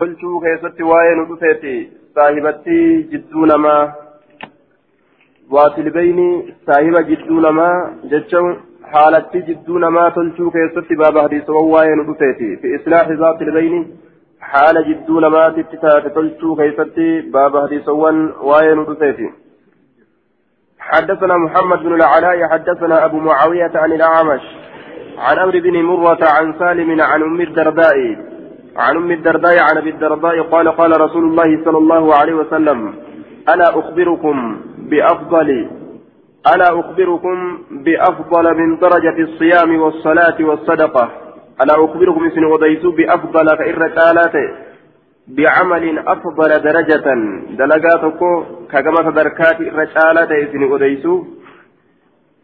tolchuu keessatti waa'ee nu dhufeeti saahibatti jidduu namaa waatilbayni saahiba jidduu namaa jechuun haalatti jidduu namaa tolchuu keessatti baaba hadiisawwan waa'ee nu dhufeeti fi islaaxi zaatilbayni haala jidduu namaatitti taate tolchuu keessatti baaba hadiisawwan waa'ee nu dhufeeti حدثنا محمد بن العلاء حدثنا أبو معاوية عن الأعمش عن عمرو بن مرة عن سالم عن أم الدرداء عن أم الدرداء عن أبي الدرداء قال قال رسول الله صلى الله عليه وسلم ألا أخبركم بأفضل ألا أخبركم بأفضل من درجة الصيام والصلاة والصدقة. ألا أخبركم إسن وديسو بأفضل فإن بعمل أفضل درجة. دلقاتكو كما تدركات الرجالة إسن وديسو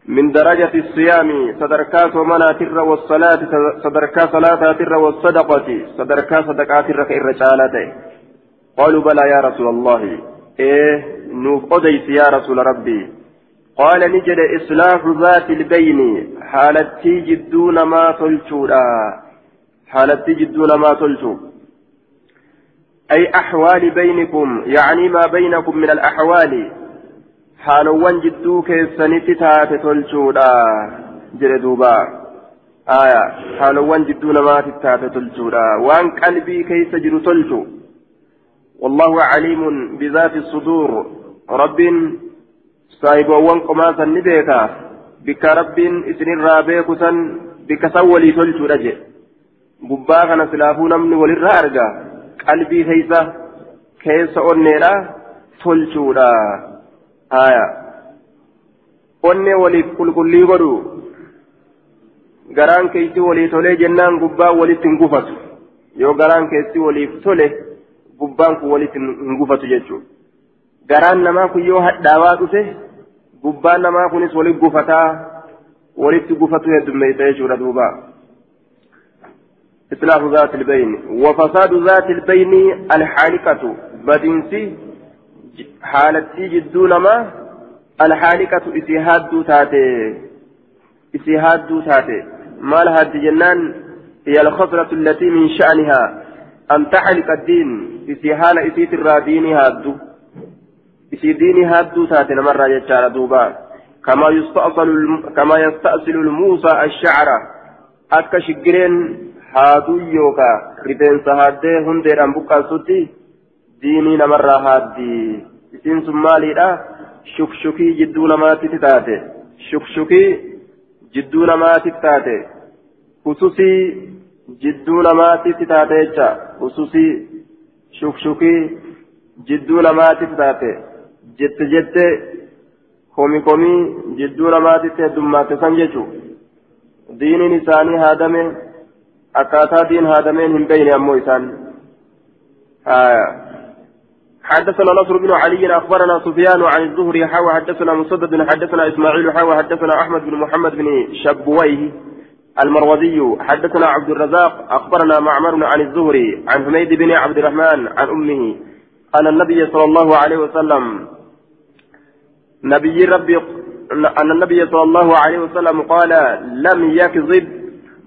من درجة الصيام صدركا ومنا تر والصلاة صدركا صلاة تر والصدقة صدركا صدقات الرجالة قالوا بلى يا رسول الله. إيه نوف أديس يا رسول ربي. قال نجد إصلاح ذات البين حالتي جدون ما تلشودا حالتي جدون ما تلشو أي أحوال بينكم يعني ما بينكم من الأحوال. Jidduu keessanitti taate tolchuudha jedhe duuba aya haalowwan jidduu namaatitti taate tolchuudha waan qalbii keessa jiru tolchu والله عليم بذات الصدور رب صاحب وان سن نبيكا بك رب اسن الرابيك سن بك سولي قبا كان سلافو نمن وللرا أرقا قلبي كيسا كيسا أنيرا تلجو aya onne waliif qulqullii godhu garaan keeysii walii tolee jennaan gubbaan walitti hin gufatu yoo garaan keessi waliif tole gubbaan kun walitti hin gufatu jechuudha garaan namaa kun yoo hadhaawaa dhufe gubbaan namaa kunis walitti gufataa walitti gufatu heddummeessa jechuudha duuba. إصلاح ذات البين وفساد ذات البين الحالقة بدنسي حالتي جدو نما الحالقة إسي هادو تاتي إسي هادو تاتي. مال هاد جنان هي الخصلة التي من شأنها. أن تحلق الدين؟ إسي حال إسي ترى ديني هادو. إسي ديني هادو تاتي نمر جتشار دوبا. كما يستأصل كما يستأصل الموسى الشعر. أكا شجرين هادو يوكا. رفنس هادي هندير أنبوكا سوتي. Diinii namarraa haaddii isiin sun maaliidha shukshukii jidduu namaatitti taate shukshukii jidduu namaatitti taate hususii jidduu namaatitti taate jecha hususii shukshukii jidduu namaatitti taate jette jette komi komii jidduu namaatitti heddummaate san jechu diiniin isaanii haadame akkaataa diin haadameen hin beeyne ammoo isaan حدثنا نصر بن علي أخبرنا سفيان عن الزهري حاوى حدثنا مسدد حدثنا إسماعيل حاوى حدثنا أحمد بن محمد بن شبويه المروزي حدثنا عبد الرزاق أخبرنا معمر عن الزهري عن حميد بن عبد الرحمن عن أمه أن النبي صلى الله عليه وسلم نبي ربي أن النبي صلى الله عليه وسلم قال لم يكذب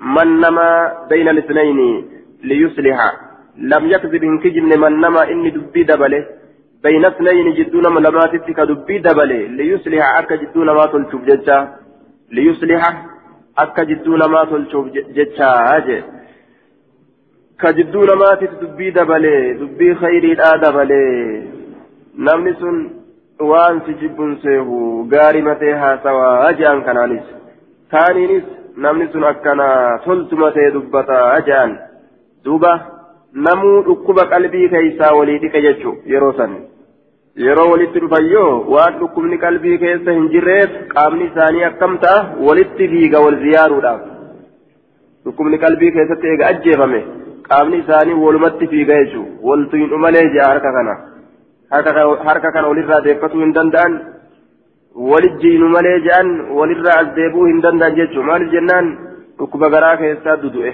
من نما بين الاثنين ليصلح. لم يكذب إن كجن من نما إني دبي دبله. بين اثنين جدون من لما تتك دبي دبله. ليصلح أكا جدون ما تلشوف ججا. ليصلح أكا جدون ما تلشوف ججا. كجدون ما تتدبي دبله. دبي خيري الآ دبله. نمني سن waan si jibbuun seehu gaarii matee haasawaa ajaan kanaanis kaaniinis namni sun akkana toltuma ta'e dubbata ajaan duuba namuu dhukkuba qalbii keessaa walii dhiqe jechuun yeroo san yeroo walitti dhufan yoo waan dhukkubni qalbii keessa hin jirreef qaamni isaanii akkam ta'a walitti fiiga wal ziyaaruudhaaf dhukkubni qalbii keessatti eega ajjeefame qaamni isaanii walumatti fiiga jechuun waltu hin dhumalee jea harka kana harka kana walirraa deeffatuu hin danda'an walijjiinu malee je'an walirraa as deebuu hin danda'an jechuun maaliif jennaan dhukkuba garaa keessaa dudu'e.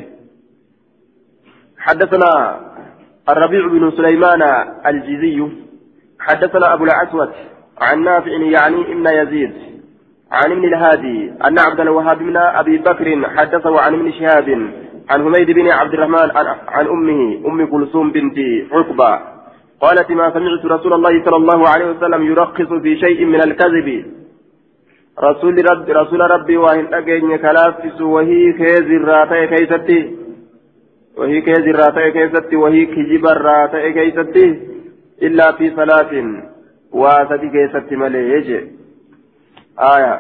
حدثنا الربيع بن سليمان الجزي حدثنا أبو الأسود عن نافع يعني ابن يزيد عن ابن الهادي أن عبد الوهاب بن أبي بكر حدثه عن ابن شهاب عن حميد بن عبد الرحمن عن, أمه أم كلثوم بنت عقبة قالت ما سمعت رسول الله صلى الله عليه وسلم يرخص في شيء من الكذب. رسول رب رسول ربي وهن أجن كلافس وهي كيز الراتي كيستي. وهي كيز الراتي كيستي وهي كجب الراتي كيستي إلا في صلاة واسدي كيستي مليج آية.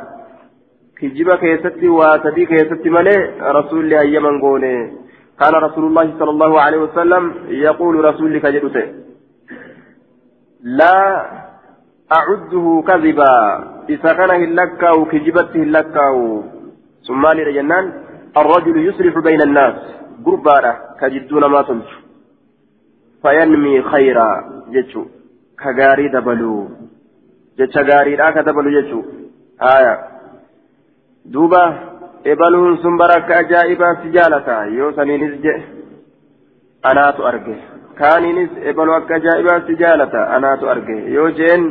كجب كيستي واسدي كيستي ملي رسول الله أيمن قوني كان رسول الله صلى الله عليه وسلم يقول رسول كجدته لا أعده كذبا. إذا كان هلكاو كجبته هلكاو. ثم لجنان الرجل يصلح بين الناس. قربارة كجدون ما تمش فينمي خيرا جتشو كغاري دبلو جتشا غاري راك دبلو جتشو آية دوبا ebaluun sun baraka ajaa'ibaa si jaalata yoo saniinis je anaatu arge kaaniinis ebalu akka ajaa'ibaa si jaalata anaatu arge yoo jeen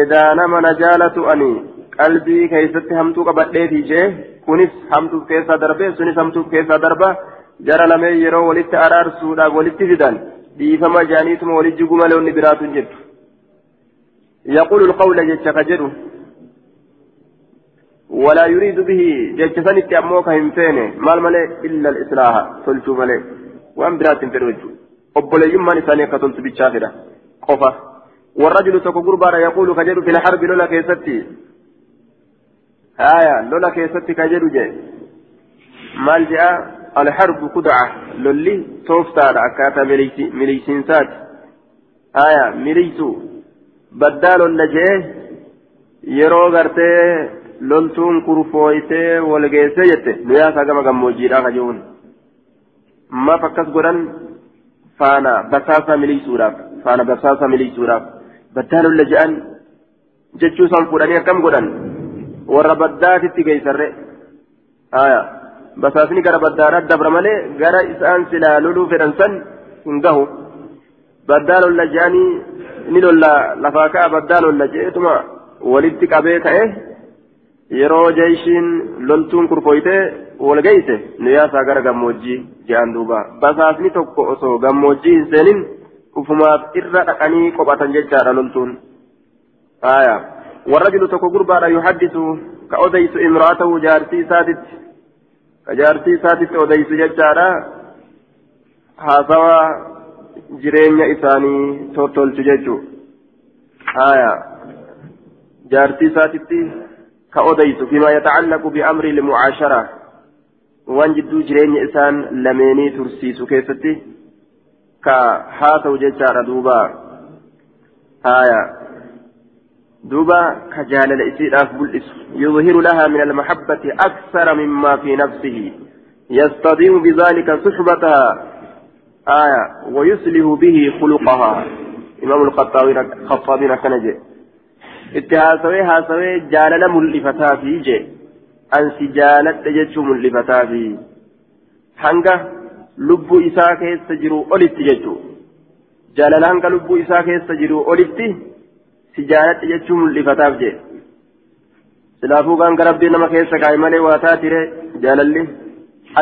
edaa nama na jaalatu ani qalbii keessatti hamtuu qabadheetii jee kunis hamtuuf keessaa darbe sunis hamtuuf keessaa darba jara lamee yeroo walitti araarsuudhaaf walitti fidan dhiifama jaaniituma walitti jiguu malee onni biraatu hin jirtu lqawla jecha ka jedhu ولا يريد به جيشسان اتأموك همفين مال ملي إلا الإصلاح تلشو ملي وأن برات فرج أبولي يمان إساني قتلت بالشافرة قفا والرجل تكو قربانا يقول كجر في الحرب لولا كيستي آية لولا كيستي كجر جي مال جاء الحرب خدعة لولي توفتار أكاتا مليسينسات آية مليسو بدال لجيه yeroo gartee loltuun kurfooytee wal geessee jette nuyaasaa gama gammoojjiidhaa kajuun maaf akkas godhan faana basaasaa miliisuudhaaf faana basaasaa miliisuudhaaf baddaa lolla je'an jechuu isaan fuudhanii akkam godhan warra baddaatitti geessarre haya basaasni gara baddaadhaa dabra malee gara isaan silaa loluu fedhan san hin gahu baddaa lolla je'anii ni lolla lafaa ka'a baddaa lolla je'etuma walitti qabee ta'e yeroo jeeshiin loltuun kurfooyte wal geeyse nuyaasaa gara gammoojjii je'an duuba basaasni tokko osoo gammoojjii hin seenin ufumaaf irra dhaqanii qophatan jechaadha loltuun haya warrajulu tokko gurbaadha yuhaddisu ka odeysu imraatahu jaartii isaatitti ka jaartii isaatitti odeysu jechaadha haasawa jireenya isaanii tottolchu jechuu haya jaartii isaatitti ka odeysu fima yatacallaqu biamri lmucaashara waan jidduu jireenya isaan lameenii tursiisu keessatti ka ka jaalala isiidhaaf mul'isu yudhiru laha min almahabbati aksara mima fi nafsihi يستضيء بذلك صحبتها آية ويصلح به خلقها إمام الخطابين جي itti haasawee haasawee jaalala mul'ifataa fi je ansi jaaladha jechuu mul'ifataa fi hanga lubbuu isaa keessa jiru olitti jechuu jaalala hanga lubbuu isaa keessa si jaaladha jechuu mul'ifataaf je silaafuu ganga rabbii nama keessa kaa'e malee waa taatire jaalalli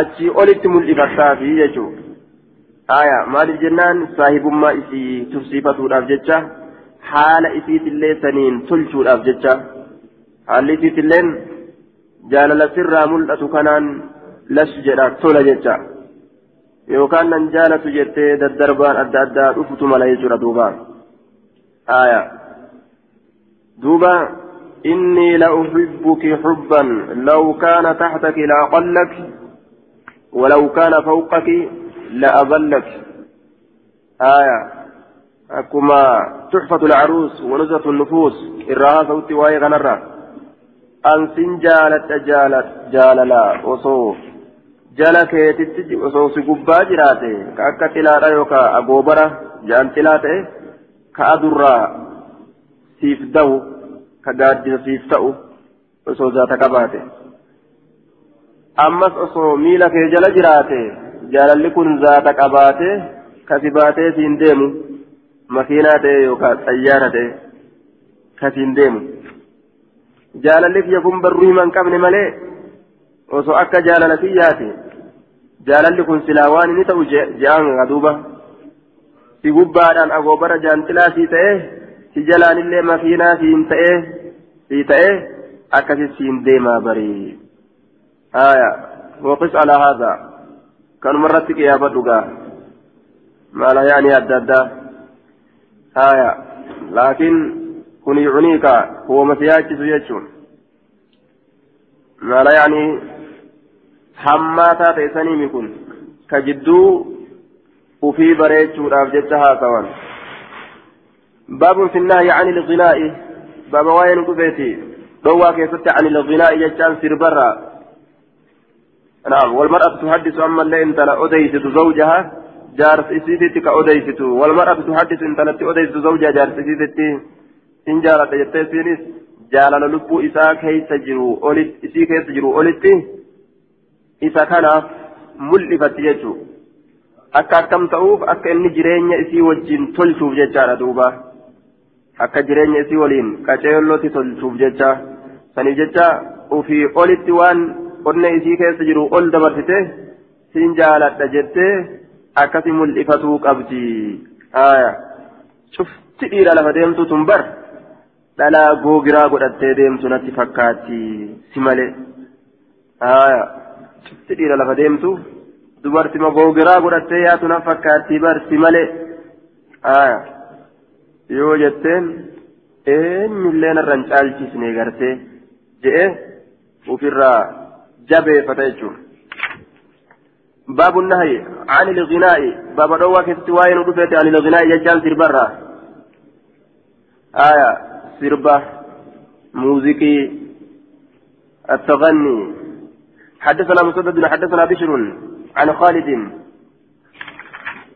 achii olitti mul'ifataa fi jechuu aya maaliif jennaan saahibummaa isii tursiifatuudhaaf jecha haala isiitillee saniin tolchuudhaaf jecha haalli isiitilleen jaalala sirraa mul'atu kanaan las jedha tola jecha yookaan nan jaalatu jettee daddarbaan adda addaa dhufutu mala jechuudha duuba aya duuba إني لأحبك حبا لو كان تحتك لأقلك ولو كان فوقك لأذلك آية. أكما تحفة العروس ونزهة النفوس إراها صوتي وآي غنرة. أنسن جالت جالت جاللا وصو. jala keetitti osoo si gubbaa jiraate ka akka xilaadha yookaan agoobara jaan kee jala jiraate jaalalli kun zaata qabaate kasi baatee siin deemu makiinaa ta'e yookaan xayyaara ta'e kasiin deemu jaalalli kiyya kun barruu hima hin qabne malee osoo akka jaalala kiyyaate jaalalli kun silaa waan inni ta'u je'aan duuba si gubbaadhaan agoobara jaantilaa sii ta'ee si jalaanillee makiinaa siin ta'ee sii ta'ee akkasit siin deemaa barii aya waqis alaa haadha kanuma irratti qiyaafadhu gaa maala yaanii adda addaa aya laakiin kun yucniika huwama si yaachisu jechuun maala yaanii hammaataa ta'e saniimi kun ka jidduu ufii bareechuudhaaf jecha haasawan fi nnahyi ani ilghinaa'i baaba waa'ee nu dhufeeti dhowwaa keessatti ani ilghinaa'i jechaan sirbarra naam walmar'atu tuhaddisu ammallee intala odeysitu zawjaha jaarsa isiititti ka odeysitu walmar'atu tuhaddisu intalatti odeysitu zawjaha jaarsa isiititti in jaaladha jettee isiinis jaalala lubbuu isaa keessa jiru olitti isii keessa jiru olitti isa kanaaf mul'ifatti jechuudha akka akkam ta'uuf akka inni jireenya isii wajjin tolchuuf jechaadha duuba akka jireenya isii waliin qaceelloti tolchuuf jecha saniif jecha ofii olitti waan qonna isii keessa jiru ol dabarsite siin jaaladha jettee akkasi mul'ifatuu qabdi cufti dhiira lafa deemtu tun bar dhalaa googiraa godhattee deemtu natti fakkaatti si malee cufti dhiira lafa deemtu dubartima googiraa godhattee yaatu na fakkaatti barsi malee yoo jetteen eenyullee narraan caalchisne gartee? je'e ofirraa jabeeffata jechuun. باب النهي عن الغناء باب دوا كتت واين ودفت عن الغناء يجان سربرا آية سربة موسيقي التغني حدثنا مسدد حدثنا بشر عن خالد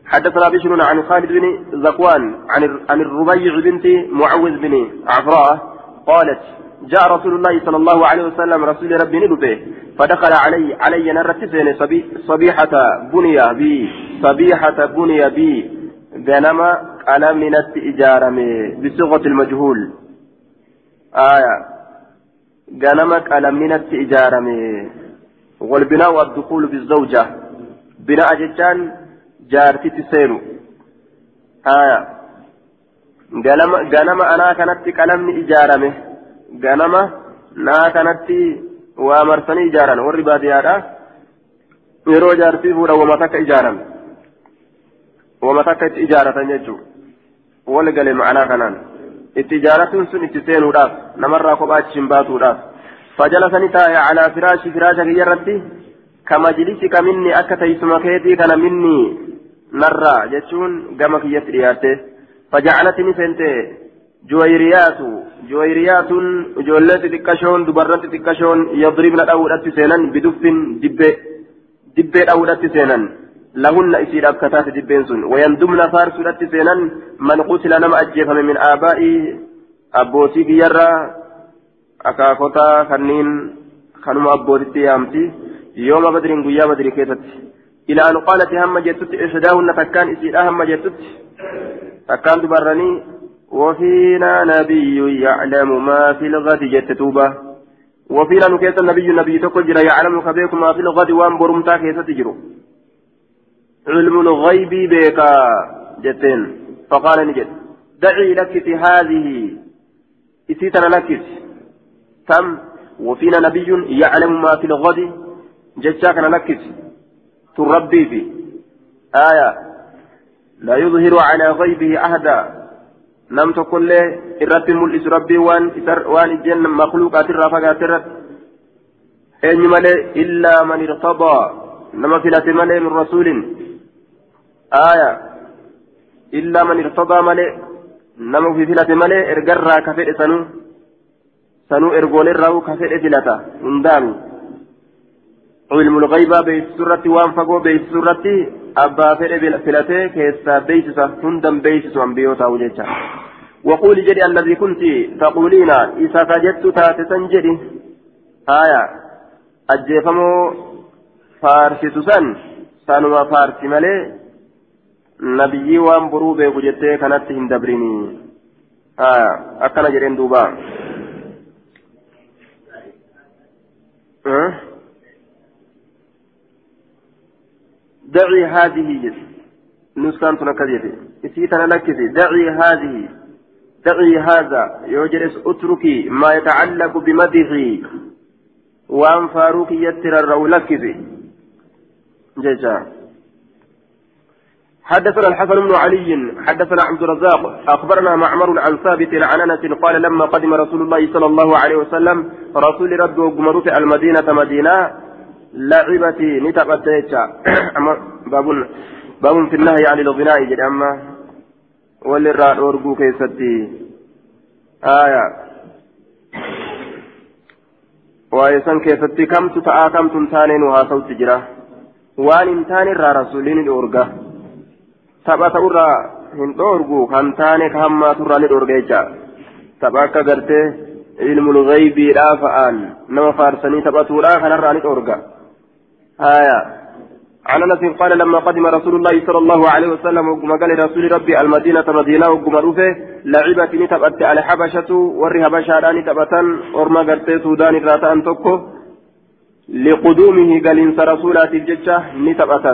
حدثنا بشر عن خالد بن زكوان عن عن الربيع بنت معوذ بن عفراء قالت جاء رسول الله صلى الله عليه وسلم رسول ربي ندبه فدخل علي علي نرتسين صبي صبيحة بني بي صبيحة بني بي غنما قلم نت إجارمي بصيغة المجهول. آية. غنما قلم نت إجارمي والبناء والدخول بالزوجة. بناء جتان جارتي تسينو آية ganama ganama anaa kanatti qalamni ijaarame ganama naa kanatti waa marsanii ijaaran warri baadiyyaadha yeroo jaartii fuudhan wama takka ijaaran wama takka itti ijaaratan jechuudha wal gale ma'anaa kanaan itti ijaaratuun sun itti seenuudhaaf namarraa kophaa achi hin baatuudhaaf فجلسني تاي على فراشي فراشك يرتي كمجلسك مني أكا تيسما نرى جتشون قمك يسرياته فجعلتني سنتي جويريات جويريات جولت تكشون دبرت تكشون يضربن أولت سينا بدف دبي دبي أولت سينا لهن إسير أبكتات دبين سن ويندمن فارس سينا من قتل نما أجيفم من آبائي أبوتي يرى akaakota kanniin kanuma abbootitti yaamti. Yooma badriin guyyaa badrii keessatti. Ilaa an qaalati hamma jettutti ihdaahunna takkaan isiidha hamma jettutti takkaan dubarranii وفينا نبي يعلم ما في الغد جت توبة. وفينا نكيس النبي نبي تكجر يعلم خبيك ما في الغد وان برمتا كيس تجرو. علم الغيب بيكا جتين فقال نجد دعي لك هذه. إسيتنا لكس تم وفينا نبي يعلم ما في الغد. جشاك نكت تربي في آية. لا يظهر على غيبه أحدا. نم تقول له الرب ملئس ربي وان وان الجنة مخلوقات الرافقات الرب. أين ملئ إلا من ارتضى. نما فلات ملئ من رسول. آية. إلا من ارتضى ملئ. نما في فلات ملئ ارقرى كفئ سنو. sanuu ergoonirraa ka fedhe filata hundaanu waan fagoo beeksisu irratti abbaa fedhe filatee keessaa beeksisa hundan beeksisu hambiyoo taa'u jecha وقولي جدي الذي كنت تقولين إذا فجدت تاتسا جدي آية أجيفمو فارسي سن سانما فارسي ملي نبيي وان برو بيكو جتي كانت هندبريني آية أكنا جرين دوبا دعي هذه. نسكان تنكذب إسيتنا لك دعي هذه. دعي هذا. يوجلس أتركي. ما يتعلق بمدحي وأن فاروق يتر الرولك جزاء حدثنا الحسن بن علي. حدثنا عبد الرزاق. أخبرنا معمر عن ثابت عن قال لما قدم رسول الله صلى الله عليه وسلم رسول ربه قمرت المدينة مدينة. لعبتي نتبت باب باب في النهي عن الغناء جد اما وللراء ورقو كيستي آية ويسن كيستي كم تتعا كم تنتانين وها صوت جرا وان انتان الرا رسولين الأورقة tapha ta'urraa hin dhoorgu kan taane ka hammaa turraa ni dhoorga jecha tapha akka gartee ilmul ghaybiidhaa fa'aan nama faarsanii taphatuudhaa haya عن انس قال لما قدم رسول الله صلى الله عليه وسلم وقم قال رسول ربي المدينة مدينه وقم روفه لعبت نتبت على حبشه وري حبشه نتبتا ورما قرتي سودان راتان توكو لقدومه قال انس رسولات الججه نتبتا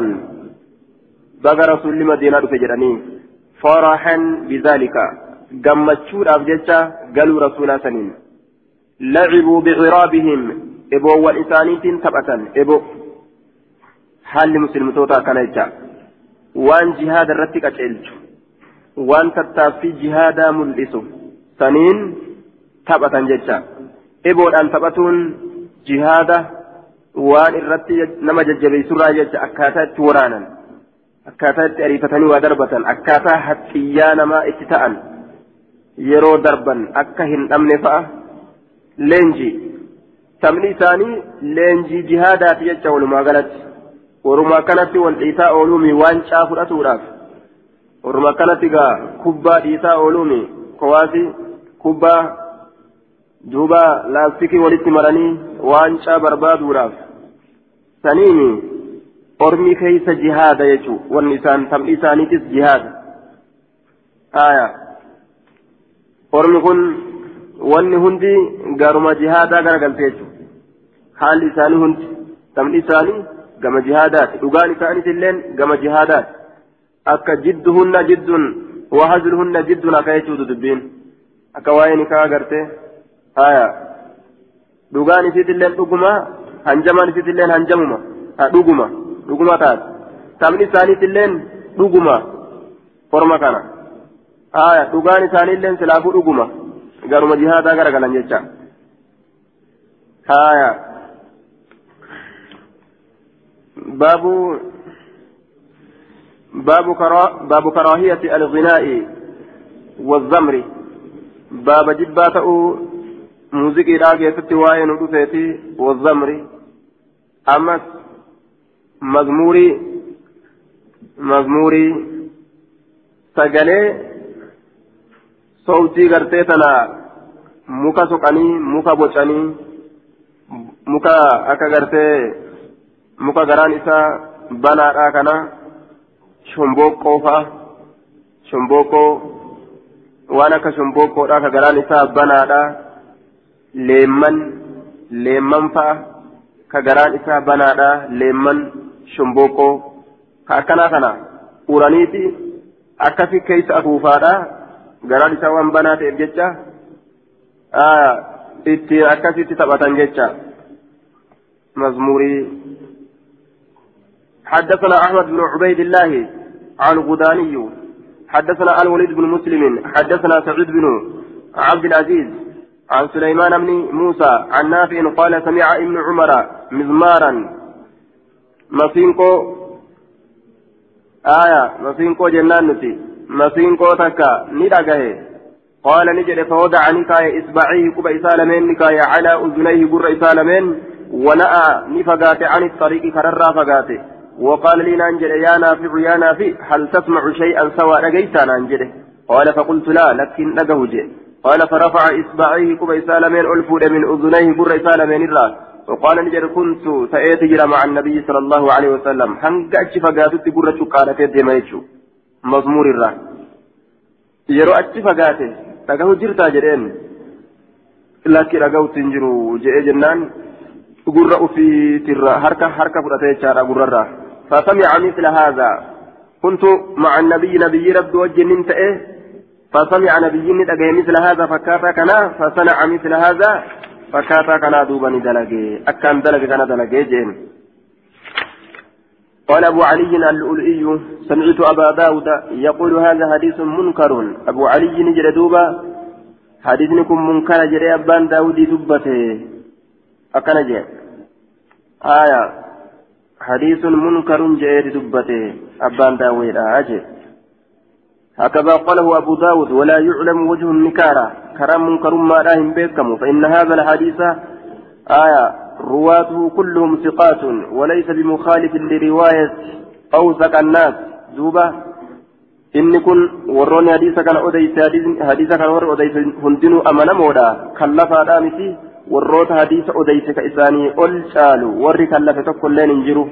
baga rasuulli madiinaa dhufe jedhanii faraxan bizaalika gammachuudhaaf jecha galuu rasuulaa saniin lacibuu biciraabihim eboowwan isaaniitiin taphatan ebo haalli muslimtoota akkana jecha waan jihaada irratti qaceelchu waan tattaaffii jihaadaa mul'isu saniin taphatan jecha. Eboodhaan taphatuun jihaada waan irratti nama jajjabeessurraa jecha akkaataa itti waraanan akkaataa itti ariifatanii waa darbatan akkaataa haxxiyyaa namaa itti ta'an yeroo darban akka hin dhabne fa'a. Leenjii. Sabni isaanii leenjii jihaadaati jecha walumaa galatti walumaa kanatti wal dhiitaa ooluumi waan caa fudhatuudhaaf walumaa kanatti gaa kubbaa dhiitaa ooluumi kowaasi kubbaa duuba laastikii walitti maranii waan caa barbaaduudhaaf saniimi ormi keeysa jihaada jechuu wanni isaan taphni isaaniitis jihaada aya ormi kun wanni hundi garuma jihaadaa garagalte jechuu haalli isaanii hundi taphni isaanii gama jihaadaati dhugaan isaaniis illeen gama jihaadaati akka jidduhunna jiddun wahazluhunna jiddun akka jechuutu dubbiin akka waa'ee nikaa agarte aya dhugaan isiit illeen dhuguma hanjamaan isiit illeen hanjamuma dhuguma dhuguma taate sabni isaaniitilleen dhuguma forma kana aya dhugaan isaaniilleen silaafuu dhuguma garuma jihaadaa garagalan jecha aya baabu باب كرا باب كراهية الغناء والزمر باب جبات موسيقى راقية ستواين ودفيتي والزمر أمس mazmuurii mazmuurii sagalee sowtii gartee tana muka soqanii muka bocanii muka akka muka garaan isaa banaadhaa kana shomboqqoo fa'a shomboqqoo waan akka shomboqqoodhaa ka garaan isaa banaadhaa leemman leemman fa'a ka garaan isaa banaadhaa leemman shomboqqoo ka akkanaa kana uraniiti akkasi keessa afuufaadha garaan isaa waan banaa ta'eef jecha ittiin akkasitti taphatan jecha مزموري حدثنا أحمد بن عبيد الله عن غداني حدثنا الوليد بن مسلم حدثنا سعيد بن عبد العزيز عن سليمان بن موسى عن نافع قال سمع ابن عمر مزمارا ni dhagahe qaala ni jedhe fawadaca ni kaaye isbacihi quba isaa lameen ni kaaye calaa uzunayhi gurra isaa lameen ونأى نفقات عن الطريق كررا فقاته وقال لي نانجل يا نافع يا نافع هل تسمع شيئا سوى لقيتا نانجله قال فقلت لا لكن لقه قال فرفع إصبعيه كبا إسالمين ألفود من أذنيه بر إسالمين الرأس. وقال نجر كنت تأتي جرى مع النبي صلى الله عليه وسلم. هنگا أجي فقاتت قرة شقالة ديما يجو مزمور الرا yeroo achi fagaate dhagahu jirtaa jedheen lakki dhagahu tinjiru jedhee jennaan gurra ufiitirra harka harka fudhate jechaadha gurrarraa فسمع مثل هذا. كنت مع النبي نبي رب وجه تئه فسمع نبي ندقى مثل هذا فكاتا كنا فصنع مثل هذا فكاتا كنا دوبا دلقي أكان دلقي كان دلقي جين. قال أبو علي اللؤلؤي سمعت أبا داود يقول هذا حديث منكر. أبو علي نجر دوبا حديثكم منكر جري أبان داود دبته أكن جي آية. حديث منكر جري دبته أبان داود أجي هكذا قاله أبو داود ولا يعلم وجه النكارة كرام منكر ما راهم بيكم فإن هذا الحديث آية رواته كلهم ثقات وليس بمخالف لرواية أوثق الناس دوبة إن كن وروني حديث كان أديس حديث هندنو أمانا مودا كلفا دامتي وروت حديث أديس كإساني أول شالو وري كلفة تقول لين انجرو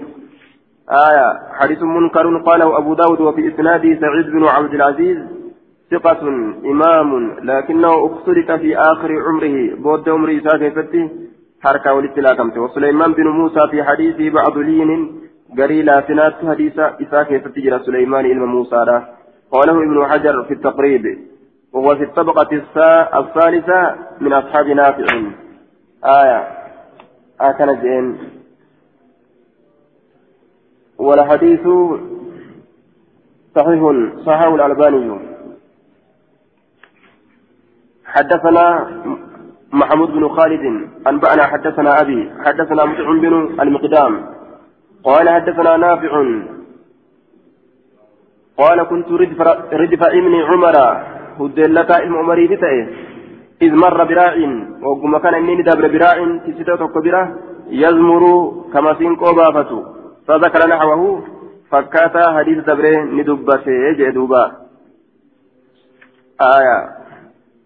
آية حديث منكر قاله أبو داود وفي إسناده سعيد بن عبد العزيز ثقة إمام لكنه اختلط في آخر عمره بود عمره ساكفته حركة ولتلاكمت وسليمان بن موسى في حديثه بعض لين قري لافنات حديث إساكفة تجرى سليمان إلى موسى قاله ابن حجر في التقريب وهو في الطبقة الثالثة من أصحاب نافع آية. آكل جين والحديث صحيح صححه الألباني. حدثنا محمود بن خالد أنبأنا حدثنا أبي حدثنا مطعم بن المقدام. قال حدثنا نافع. قال كنت ردف, ردف ابن عمر هدلتا ابن عمري بتأه إذ مر براع وقم كان إني دبر براع تسيتة كبيرة يزمر كما سينكو بافتو. فذكر نحوه فكاتا حديث دبره ندبته جدوبا آية.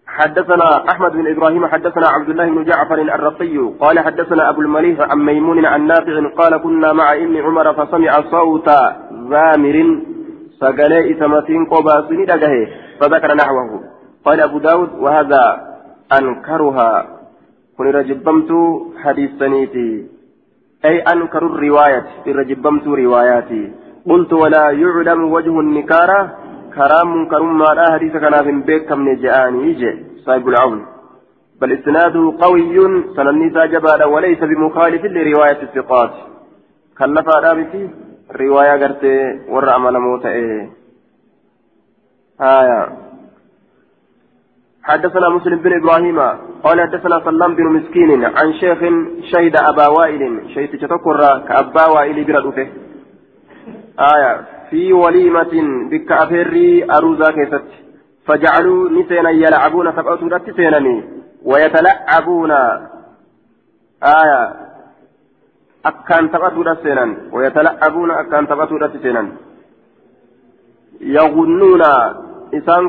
حدثنا أحمد بن إبراهيم حدثنا عبد الله بن جعفر الرقي قال حدثنا أبو المليح عن ميمون عن نافع قال كنا مع ابن عمر فسمع صوت زامر سقلي إسمتين قباسين دقه فذكر نحوه. قال أبو داود وهذا أنكرها. كن رجبمت حديث سنيتي أي أنكر الرواية. رجبمت رواياتي. قلت ولا يعلم وجه النكارة كرام منكر ما لا حديث كان في بيك كم نجاني. يجي صاحب العون. بل إسناده قوي. سنني جبال وليس بمخالف لرواية الثقات. كلفا رابتي رواية قرتي. ورع من موت إيه. آية. حدثنا مسلم بن إبراهيم قال حدثنا سلام بن مسكين عن شيخ شهد أبا وائل. شهد تتكر كأبا وائل برد آية. في وليمة بك أفري أروزا كيست فجعلوا نسينا يلعبون سبعة رت ويتلعبون. آية. أكان تبعتوا رسينا ويتلعبون أكان تبعتوا رسينا يغنون. إسان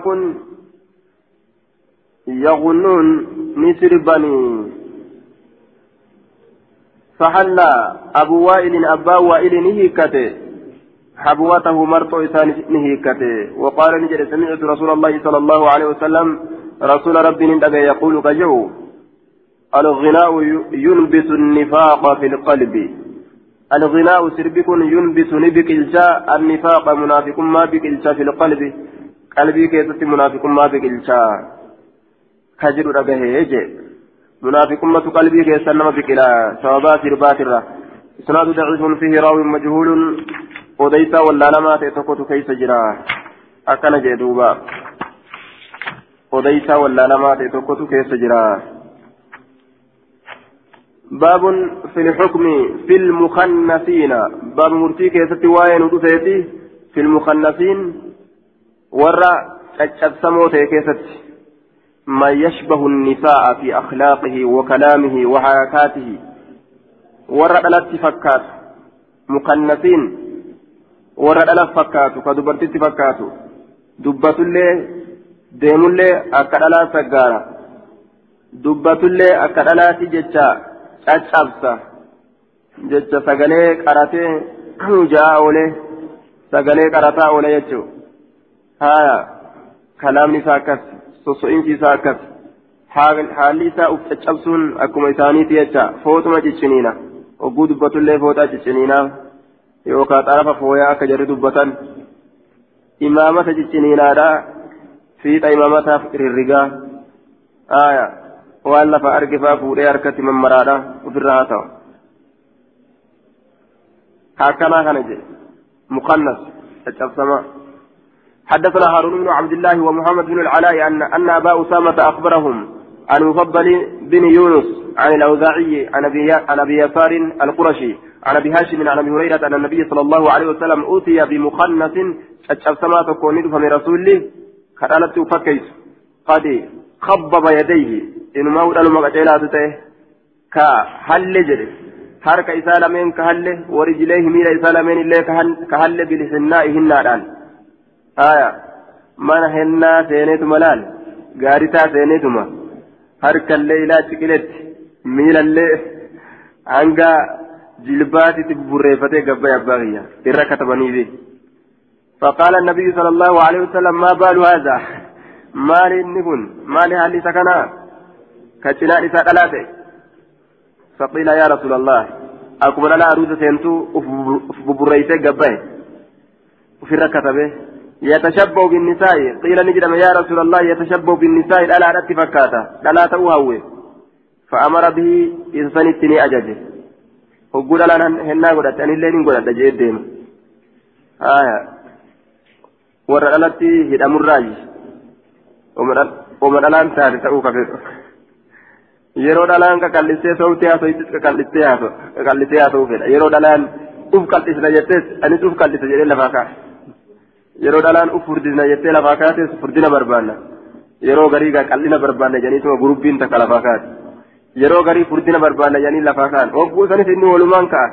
يغنون نسربني فحل أبو وائل أبا وائل نهيكته. حبوته مرتو إسان نهيكته. وقال نجد سمعت رسول الله صلى الله عليه وسلم رسول ربي ندقى يقول كجو الغناء ينبت النفاق في القلب. الغناء سربك ينبت نبك الجاء النفاق منافق ما بك في القلب. قلبي كيست منافق ما بك كجر رقه يجي منافق ما قلبي كيست نما بك إلى سوابات ربات الرا. إسناد ضعيف فيه راوي مجهول. wallaalamaa ta'e tokkotu keessa jira akkana jee duuba odeysaa wallaalamaa ta'e tokkotu keessa jira باب في الحكم في المخنثين باب مرتي كيست واين ودفيتي في المخنثين ورا تشبسمو كيست ما يشبه النساء في أخلاقه وكلامه وحركاته ورا ثلاث فكات مخنثين warra dhala fakkaatu ka dubartitti fakkaatu dubbatullee deemullee akka dhalaa saggaara dubbatullee akka dhalaati jecha caccabsa jecha sagalee qaratee ja'a oolee sagalee qarataa oolee jechuun haya kalaamni isaa akkas sosso'iinsi isaa akkas haalli isaa uf caccabsuun akkuma isaaniiti jecha footuma cicciniina hogguu dubbatullee footaa cicciniinaa. yookaan xarafa fooyaa akka jarri dubbatan imaamata cicciniinaadha fiixa imaamataaf rirrigaa aayaa waan lafa argifaa fuudhee harkatti mammaraadha ofirraa haa ta'u هكذا كان مقنص الشبسمة حدثنا هارون بن عبد الله ومحمد بن العلاء أن أن أبا أسامة أخبرهم عن مفضل بن يونس عن الأوزاعي عن أبي يسار القرشي عن أبي هاشم عن أبي هريرة أن النبي صلى الله عليه وسلم أوتي بمقنص الشبسمة تكون فمن رسوله كانت تفكيس قد خبب يديه. إنما هو المقتلات كهل جري harka isaa lameen ka halle warijileehi miila isaa lameen illee ka halle bilisinnaa'i hinnaadhaan haya mana hennaa seeneetuma laal gaaritaa seeneetuma harkallee ilaa ciqiletti miilallee hanga jilbaatitti burreeffatee gabbay abbaa kiyya irra katabaniifi فقال النبي صلى الله عليه وسلم ما بال هذا مال إنكن مال هل سكنا كتنا إساء فقيل يا رسول الله أكبر لا أروز سينتو أفبريت قبه وفي ركتبه يتشبه بالنساء. قيل نجرم يا رسول الله يتشبه بالنساء. لا لا فكاتا لا لا تؤهوه فأمر به إنسان التني أججه وقول لنا هنا قلت أن الليل قلت أجيد ديم آية ورألتي هدام الراج ومن الآن تاتي تأوك yeroo dhalaan qaqallisee sooftii haasofittis qaqallisee haasofuu fedha yeroo dhalaan uf qal'isna jettees anis uf qal'isa jedhee lafaa ka'a yeroo dhalaan uf furdisna jettee lafaa kaates furdina barbaanna yeroo garii qal'ina barbaanna jedhaniituma gurubbiin takka lafaa kaati yeroo garii furdina barbaanna jedhanii lafaa ka'an hogguu sanis inni walumaan ka'a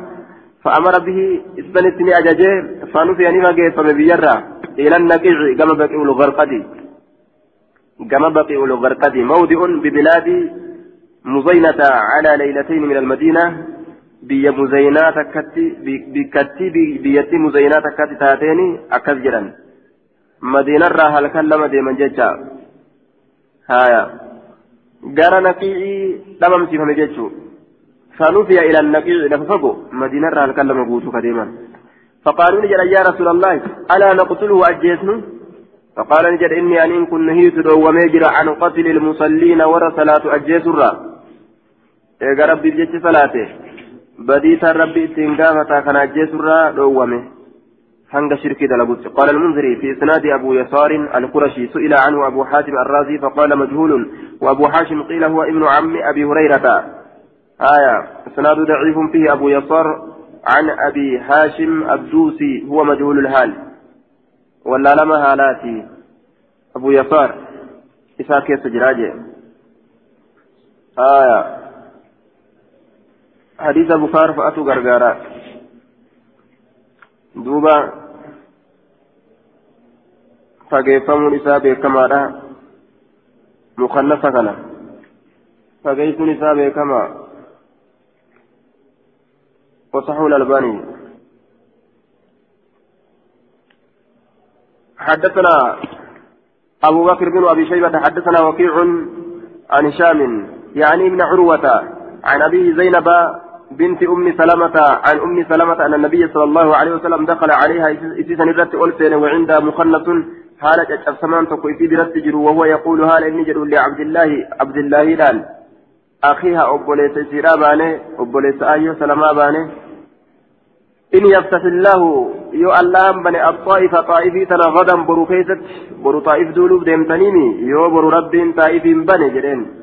فأمر به إسبنتني أجاجه فنفي أني فقيفم بيرا إلى النقيع كما بقي الغرقدي كما بقي الغرقدي موضع ببلاد مزينة على ليلتين من المدينة بيا مزينة تكتي بكتي بيتي مزينة تكتي تاتيني أكثر مدينة راها لكلمة ديما جيتشا هايا قال نقيعي لمم سيفهم جيتشو فنفي إلى النقيع لففقو مدينة راها لكلمة قوتو كديما فقالوا نجد يا رسول الله ألا نقتله أجيسنه فقال نجد إني أن كن نهيت وميجر عن قتل المصلين ورا صلاة أجيس الرّ eega rabbiif jechi salaate. Rabbi ittiin gaafataa kana ajjeesurraa dhoowwame. هنگ شركي دلبوت قال المنذري في إسناد أبو يسار القرشي سئل عنه أبو حاتم الرازي فقال مجهول وأبو حاشم قيل هو ابن عم أبي هريرة آية إسناد ضعيف فيه أبو يسار عن أبي هاشم الدوسي هو مجهول الحال ولا لما هالاتي أبو يسار إساكي سجراجي آية حديث بخار فأتو غرغارا دوبا fageeffamuun isaa beekamaadha. Mukannasa kana. Fageessuun isaa beekamaa وصحوا الألباني حدثنا أبو بكر بن أبي شيبة حدثنا وكيع عن هشام يعني ابن عروة عن أبي زينب بنت أم سلمة عن أم سلمة أن النبي صلى الله عليه وسلم دخل عليها إسيسا نرت ألفين وعندها مخلص حالة أجسمان تقوي في برت وهو يقول هال إني جدول لعبد الله عبد الله لال أخيها أبوليس سيرا باني أبوليس آيو سلما باني. إن يفتح الله يو اللام بني الطائف طائفي تنا غدا برو كيست برو طائف دولوب ديمتنيني يو برو رب طائف بني جرين.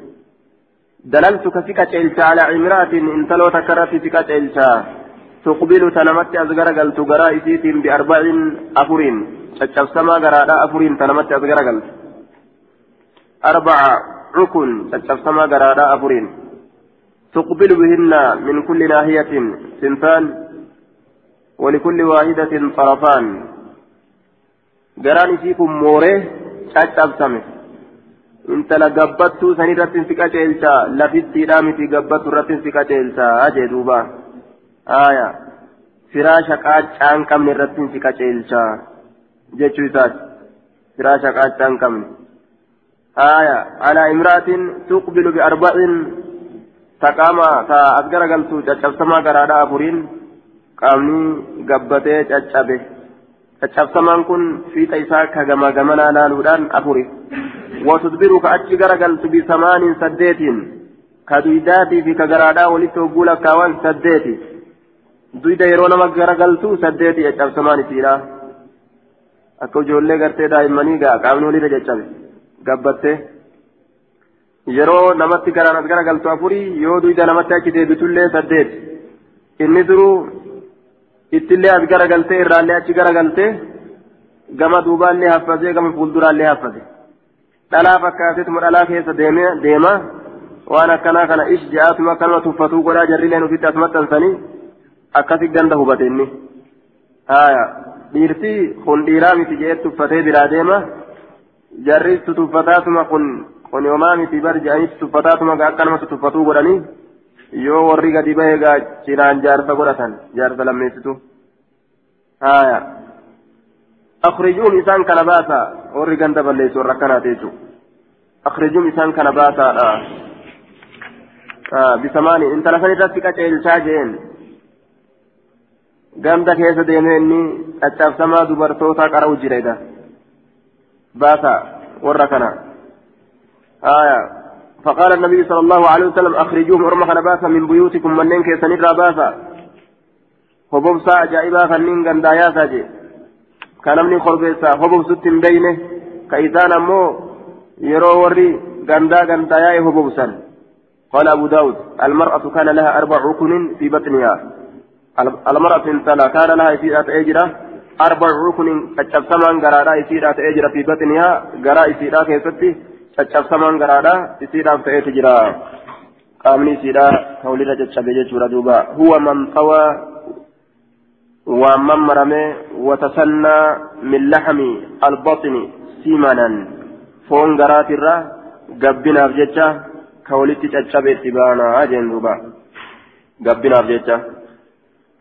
دللتك فيك تلتا على عمرات إن تلو تكرت فيك تلتا تقبل تنمت أزغر قلت قرائسيت بأربع أفرين. تشبسما قراء أفرين تنمت أزغر قلت. أربع ركن تشبسما قراء أفرين. تقبل بهن من كل ناحية سنفان ولكل واحدة طرفان. قران فيكم موريه تشبسمه intala gabbattuu san irratti si qaceelcha lafittiidhaa miti gabbattu irratti si qaceelcha jee duuba aya firaasha qaaccaa hin qabne irratti si qaceelcha jechuu isaati firaasha qaaccaa hin qabne aya alaa imraatin tuqbilu biarba'in taqaama ta as garagaltu caccabsamaa garaadha afuriin qaamni gabbatee caccabe caccabsamaan kun fiixa isaa ka gamaa gamanaa laaluudhaan afuri watudbiru ka achi garagaltu bisamaanin saddeetiin ka duydaatii fi ka garaadhaa walitti hogguu lakkaawan saddeeti duyda yeroo nama garagaltu saddeeti caccabsamaan isiidha akka ijoollee gartee daa'immanii gaa qaamni walirra caccabe gabbattee yeroo namatti garaan as garagaltu afurii yoo duyda namatti achi deebitullee saddeeti inni duruu ittillee as garagaltee irraallee achi garagaltee gama duubaallee haffasee gama fuulduraallee haffase dhalaa fakkaateetuma dhalaa keessa deema waan akkanaa kana ish ja'aatuma akkanuma tuffatuu godhaa jarrileen ofitti as maxxansanii akkasi ganda hubate inni haya dhiirti kun dhiiraa miti jee tuffatee biraa deema jarri tutuffataatuma kun kun homaa miti bar ja'anii tutuffataatuma akkanuma tutuffatuu godhanii yoo warri gadi bahee gaa cinaan jaarsa godhatan jaarsa lammeessitu haya akhrijuum isaan kana baasa warri ganda balleessu warra akkanaati jechuudha akhrijuum isaan kana baasaadha bisamaani intala san irratti qaceelchaa jeen ganda keessa deemee inni caccabsamaa dubartootaa qara'u jira ega baasa warra kana haya فقال النبي صلى الله عليه وسلم أخرجوهم أرمى باسا من بيوتكم منين كيسن إرى باسا هبوبسا أجائبا فنين غندايا ساجي. كنمني خربيسا هبوبسوت بينه. كإسان أمو يرو وري غندا غندايا هبوبسا قال أبو داود المرأة كان لها أربع ركن في بطنها. المرأة انتلا كان لها إسيرة أجرة. أربع ركن كتشبسمان غرادا إسيرة أجرة في بطنها. غرا إسيرة كيستي. Caccabsamaan garaadha isiidhaaf ta'eetu jira qaamni isiidha ka walirra caccabe jechuudha duuba huwa man xawaa waan mammarame watasannaa min laxmi albaxni simanan foon garaatirra gabbinaaf jecha ka walitti caccabe itti baanaa jeen duuba gabbinaaf jecha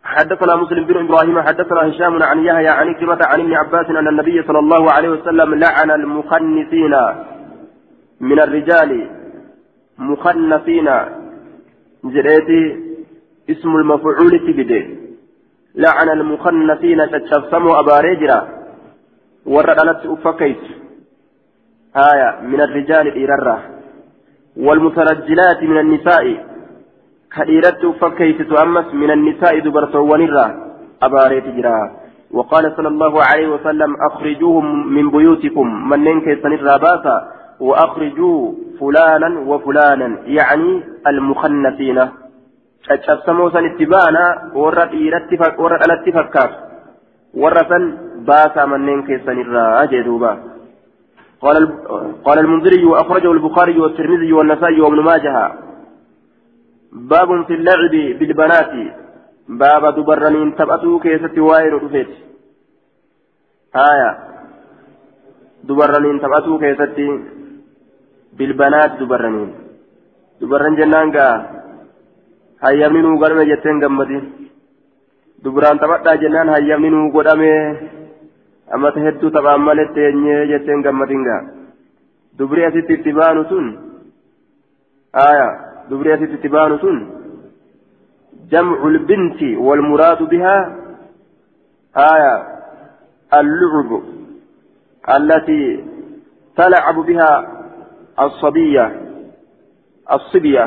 حدثنا مسلم بن إبراهيم حدثنا هشام عن يحيى عن كلمة عن ابن عباس ان النبي صلى الله عليه وسلم لعن المخنثين من الرجال مخنثين جريتي اسم المفعول تبدي. لعن المخنثين تتشفسموا أباريجرا وردلت أفكيت آية من الرجال إررة والمترجلات من النساء. كإيرت أفكيت تؤمس من النساء دبرتوان الرا أباريجرا وقال صلى الله عليه وسلم أخرجوهم من بيوتكم. من ننك سنرى باسا. وأخرجوا فلانا وفلانا يعني المخنثين. تشبسموا سن اتبانا ورد ورد الاتي فكات ورثا باسا منين كيسن الراجدوبا قال قال المنذري وأخرجه البخاري والترمذي والنسائي وابن ماجه. باب في اللعب بالبنات. باب دبرنين تبأتوا كيست واير رفيت آية. دبرنين تبأتوا كيست بالبنات دبرنين دبرن جنان قا gammadi dubraan taphadhaa jennaan hayyamni nuu godhame amata hedduu taphaan malee teenyee jetteen gammadin gaa dubri asitti itti baanu sun aya dubri asitti itti baanu sun جمع البنت والمراد بها آية اللعب التي تلعب بها الصبية الصبية.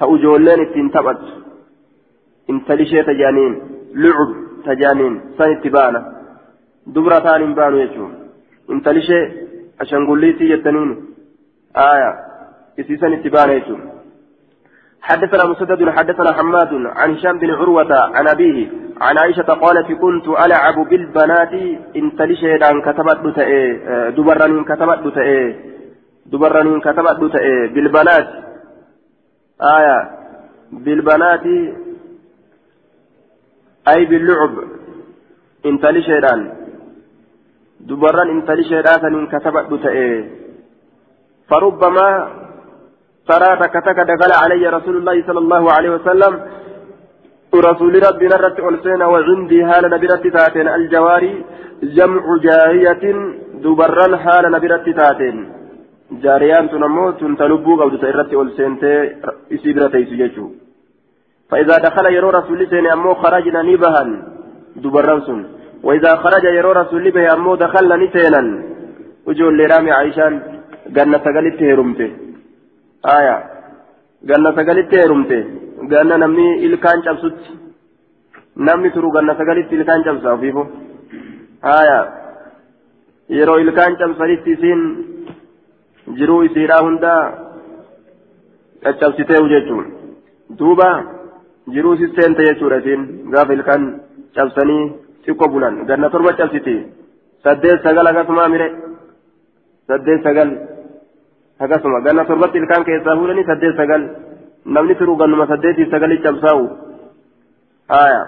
تأجولين إتين تبت. انتلشي تجانين. لعب تجانين. سن اتبانا دبرة تان بانو يجو انتلشي عشان قليتي يتنين. آية. اسي سن اتبانا يجو حدثنا مسدد حدثنا حماد عن هشام بن عروة عن أبيه عن عائشة قالت كنت ألعب بالبنات. انتلشي دان كتبت دبرانين كتبت دبرانين كتبت بالبنات آية بالبنات أي باللعب انتلي شيطان دبران انتلي شيطان كتبت بتأي فربما ترى تكتك دخل علي رسول الله صلى الله عليه وسلم رسول ربي نرت ألسينا وعندي هال نبرت تاتين الجواري جمع جارية دبران هال نبرت تاتين jaariyaan tun ammoo tun ta lubbuu qabdu ta irratti ol seentee isii bira teessu jechuudha فإذا دخل يرو رسول سين أمو خرجنا نبها دبرنسون وإذا خرج يرو رسول به أمو دخلنا نسينا وجول لرامي عيشان قلنا سقلت هرمته آية قلنا سقلت هرمته قلنا نمني إلكان شمسوت namni turu ganna sagalitti ilkaan cabsa ofiifo haya yeroo ilkaan cabsanitti isiin jiruu isiidhaa hunda caccabsiteehu jechuun duuba jiruu sisteente jechuudha isiin gaafa ilkaan cabsanii xiqqoo bulan ganna torba cabsiti saddeet sagal akkasuma mire saddeet sagal akkasuma ganna torbatti ilkaan keessaa fuudhanii saddeet sagal namni turu gannuma saddeetii sagalii cabsaa'u haya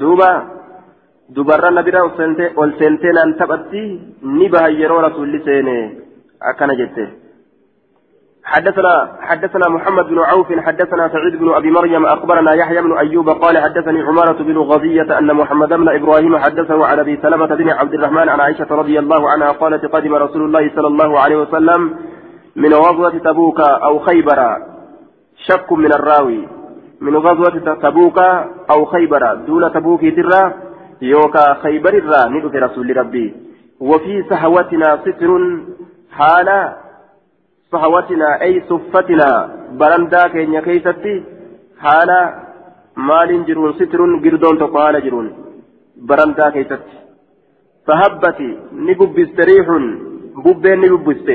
duuba dubarra nabira ol seentee naan taphatti ni baha yeroo rasuulli seene akkana jette. حدثنا حدثنا محمد بن عوف حدثنا سعيد بن أبي مريم أخبرنا يحيى بن أيوب قال حدثني عمارة بن غزية أن محمد بن إبراهيم حدثه عن أبي سلمة بن عبد الرحمن عن عائشة رضي الله عنها قالت قدم رسول الله صلى الله عليه وسلم من غزوة تبوك أو خيبر شك من الراوي. من غزوة تبوك أو خيبر دون تبوك ترى يوكا خيبر الرا ندف رسول ربي. وفي سهوتنا ستر حال سهوتنا أي صفتنا برندا كينيا كيستي حال مال جرون ستر قردون تقال جرون برندا كيستي. فهبتي نببست ريح ببين نببست.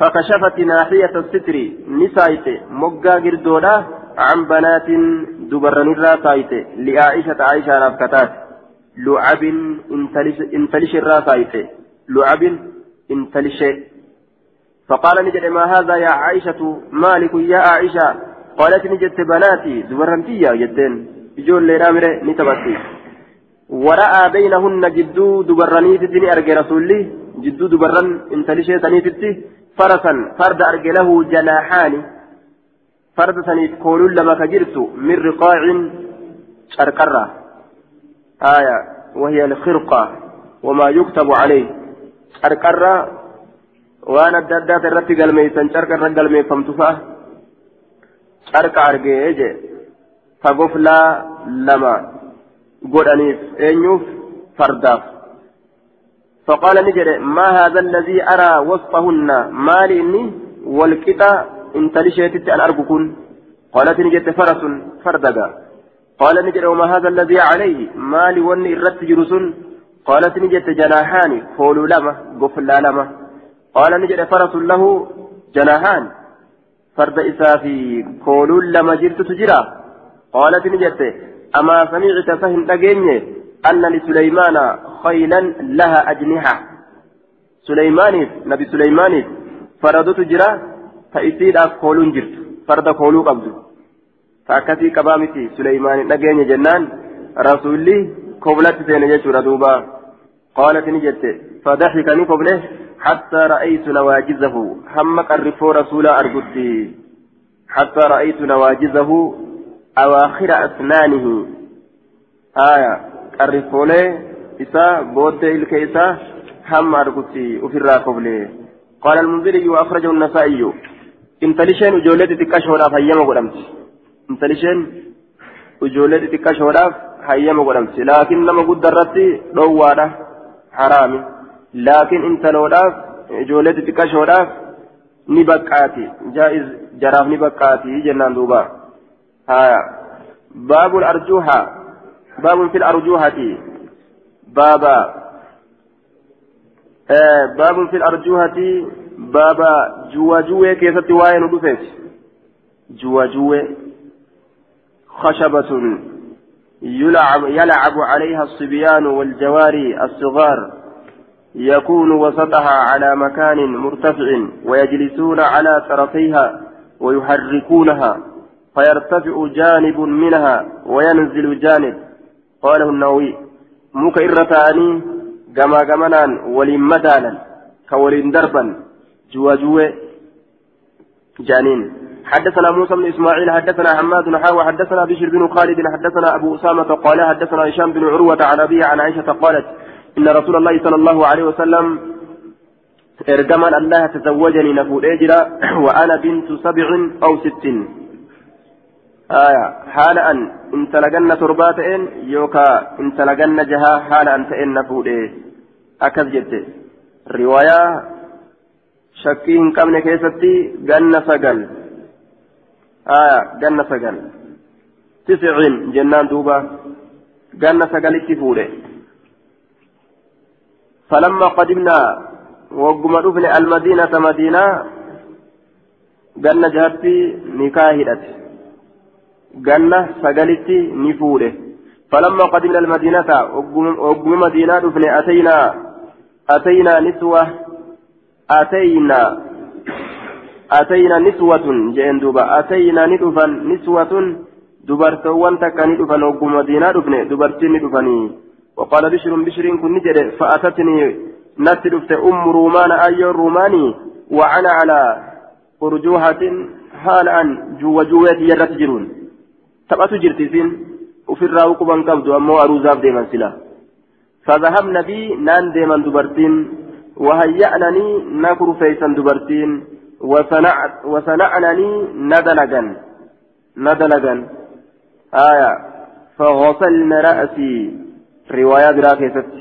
فكشفت ناحية الستر نسايت مقا قردولا عن بنات دبرن الراسايت لعائشة عائشة رافكتات لعب انتلش الراسايت لعب انتلش. فقال نجد ما هذا يا عائشة؟ مالك يا عائشة. قالت نجدت بناتي. دبرنتي يا جدين جول لرامر نتبتي ورأى بينهن جدو دبرني تتني أرجى رسولي. جدو دبرن انتلشي تنيتتي فرسا فرد أرجى له جناحان. فرد سنيف كولون لما كجرت من رقاع شركرة آية وهي الخرقة وما يكتب عليه. شركرة وأنا الدادات الرتي قلميسا شركرة قلمي فمتفا. شرك أرجيج فقفلا لما. قل أنيف أنيوف فرداف. فقال نجري ما هذا الذي أرى وصفهن مالي إني والكتا انتلي شيتت أن أرجوكن. قالت نجت فرس فردقا. قال نجت وما هذا الذي عليه مالي وني الرت جرسن. قالت نجت جناحان قولوا لما قفلا لما. قال نجت فرس له جناحان. فرد إسافي قولوا لما جرت تجرا قالت نجت أما سمعت فهم تجيني أن لسليمان خيلا لها أجنحة. سليمان نبي سليمان فردت جرا فإسيدhaaf kooluun jirtu farda kooluu qabdu miti suleymaan dhageenya jennaan rasuulli koblatti seene jechuudha duuba qaalat ni jette فضحك نقبله حتى رأيت نواجزه هم قرفو رسول أرقدي حتى رأيت نواجزه أواخر أسنانه آية له إسا بود الكيسا هم أرقدي وفي قبله قال المنذري وأخرجه النسائي intalisheen ijoollee xixiqqashoodhaaf hayyama godhamti intalisheen ijoollee xixiqqashoodhaaf hayyama godhamti laakiin nama guddarratti dhoowwaadha haraami laakiin intaloodhaaf ijoollee xixiqqashoodhaaf ni baqqaati jaa'iz jaraaf ni baqqaati jennaan duuba haya baabul arjuuha baabun fil arjuuhati baaba baabun fil arjuuhati baaba juwajuwee keessatti waa'ee nu dhufeeti juwajuwee خشبة يلعب, يلعب عليها الصبيان والجواري الصغار. يكون وسطها على مكان مرتفع ويجلسون على طرفيها ويحركونها. فيرتفع جانب منها وينزل جانب. قاله النووي مك إرتاني جما جمنا ولمدانا كولين دربا جواجوه جانين حدثنا موسى بن اسماعيل حدثنا حماد بن حاوى حدثنا بشر بن خالد حدثنا ابو اسامه قال حدثنا هشام بن عروه عن ابيه عن عائشه قالت ان رسول الله صلى الله عليه وسلم ergamaan allaha tazawwajanii na fuudhee jira wa ana bintu sabcin aw sittin aya haala an intala ganna torbaa ta'een yookaa intala ganna jahaa haala an ta'een na fuudhee akkas jette riwaayaa shakkii hin qabne keessatti ganna sagal. Aya ganna sagal. Tisciin jennaan duuba. Ganna sagalitti fuudhe. فلما قدمنا وقم رفن المدينة مدينة قلنا جهتي نكاهدت قلنا سقلتي نفوده فلما قدمنا المدينة وقم مدينة رفن أتينا أتينا نسوة أتينا أتينا نسوة جين دوبا أتينا ندفن نسوة دبرتوان تكا ندفن وقم مدينة رفن دبرتين ندفني. وقال بشر بشر كن نجد فأتتني نت أم رومان أي روماني وأنا على أرجوحة حال أن جو جوات يرت جرون. تبأت جرتسين وفي الراوق بن قبض أمو أروزاف ديما سلا. فذهبنا بي نان ديما دبرتين. وهيأنني نكر فيسا دبرتين وصنعت وصنعنني ندلقا. ندلقا. آية. فغسلن رأسي. رواية براكزت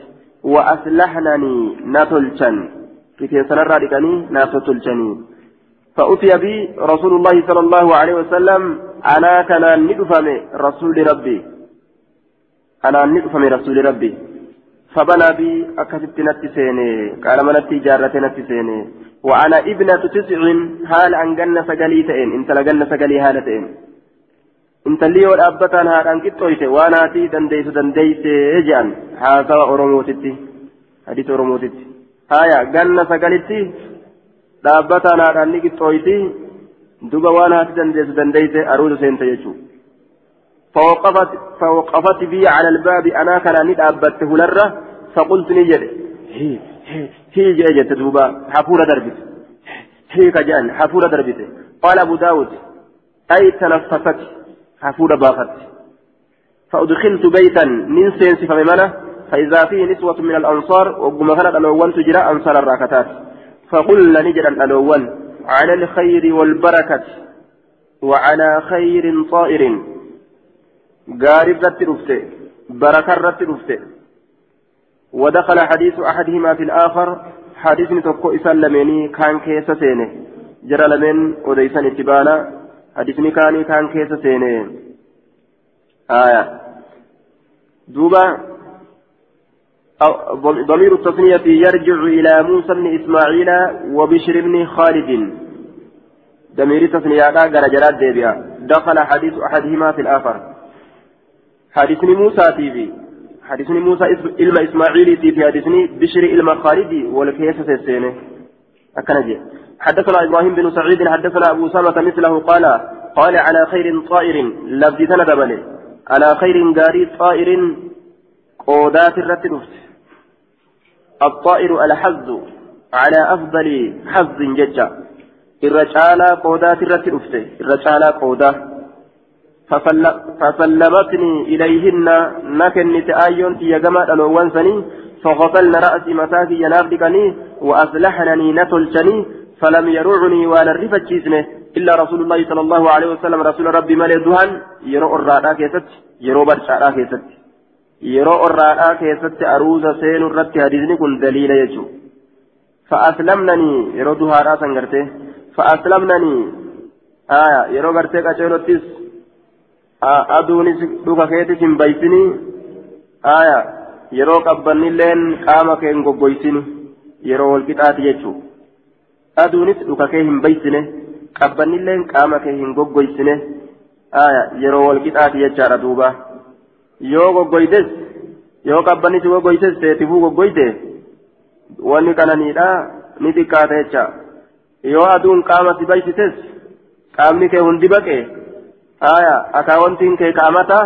وأصلحنني نتلشن كيف سنرى لكني نتلشني فأتي بي رسول الله صلى الله عليه وسلم. أنا كان ندفم رسول ربي. أنا ندفم رسول ربي. فبنى بي أكثت نتسيني قال من التجارة نتسيني وأنا ابنة تسع حال أن جنة سقليتين انت لجنة سقلي هالتين intalli yoo dhaabbataan haadhaan qixxooyte waan haati dandeessu dandeeyse jedhan haasawa oromootitti hadisa oromootitti haya ganna sagalitti dhaabbataan haadhaan ni qixxooyti duba waan haati dandeessu dandeeyse aruusa seente jechuudha. فوقفت فوقفت بي على الباب أنا كان ندابت هلرة فقلت نجد هي هي هي جاءت دوبا حفورة دربت. هي كجان حفورة دربت. قال أبو داود أي تنفست حفور بافت فأدخلت بيتا من سينس فممنة فإذا فيه نسوة من الأنصار وقم كانت الأول تجرى أنصار الراكتات. فقلنا نجرا الأول على الخير والبركة وعلى خير طائر. قارب رت رفته بركة رت رفته. ودخل حديث أحدهما في الآخر حديث تقو إسلميني كان كيس سينه. جرى لمن وديسان اتبانا حديثني كان كان كيس سينه. آية. دوبا ضمير التصنية يرجع إلى موسى بن إسماعيل وبشر بن خالد. ضمير التصنية قال جراد ديبيا. دخل حديث أحدهما في الآخر. حديثني موسى تيبي. حديثني موسى إلما إسماعيل تيبي حديثني بشر إلما خالد والكيس سينه أكنجي حدثنا إبراهيم بن سعيد حدثنا أبو سامة مثله قال قال على خير طائر لفظ تندبل على خير داري طائر قودات الرتنفس الطائر الحظ على أفضل حظ ججا. الرجال قودات الرتنفس الرجال قودات فسلمتني إليهن نكن تآيون في جماعة الأوان سني فغسلن رأسي متاكي ينافدكني وأصلحنني نتلشني فلم يرعني وأنا الرفجيسنه إلا رسول الله صلى الله عليه وسلم رسول ربي مالي دهان يرو الرادة كيست يرو برشادة كيست يرو الرادة كيست أروز سين الرد حديثني كن دليل يجو. فأسلمنني يرو دهارا سنغرته فأسلمنني آية يرو غرتي كأشيرتيس aduunis dhuka keetis hin baysini aya yeroo qabbanilleen qaama kee hin goggoysini yeroo walqixaati jechuu aduunis dhuka kee hin baysine qabbannilleen qaama kee hin goggoysine aya yeroo walqixaati jechaadha duuba yoo goggoytes yoo qabbannisi goggoytes teetifuu goggoyte wanni kananiidha ni xiqqaata jecha yoo aduun qaama si baysites qaamni kee hundi baqe akaawwantiin kee kaa'amata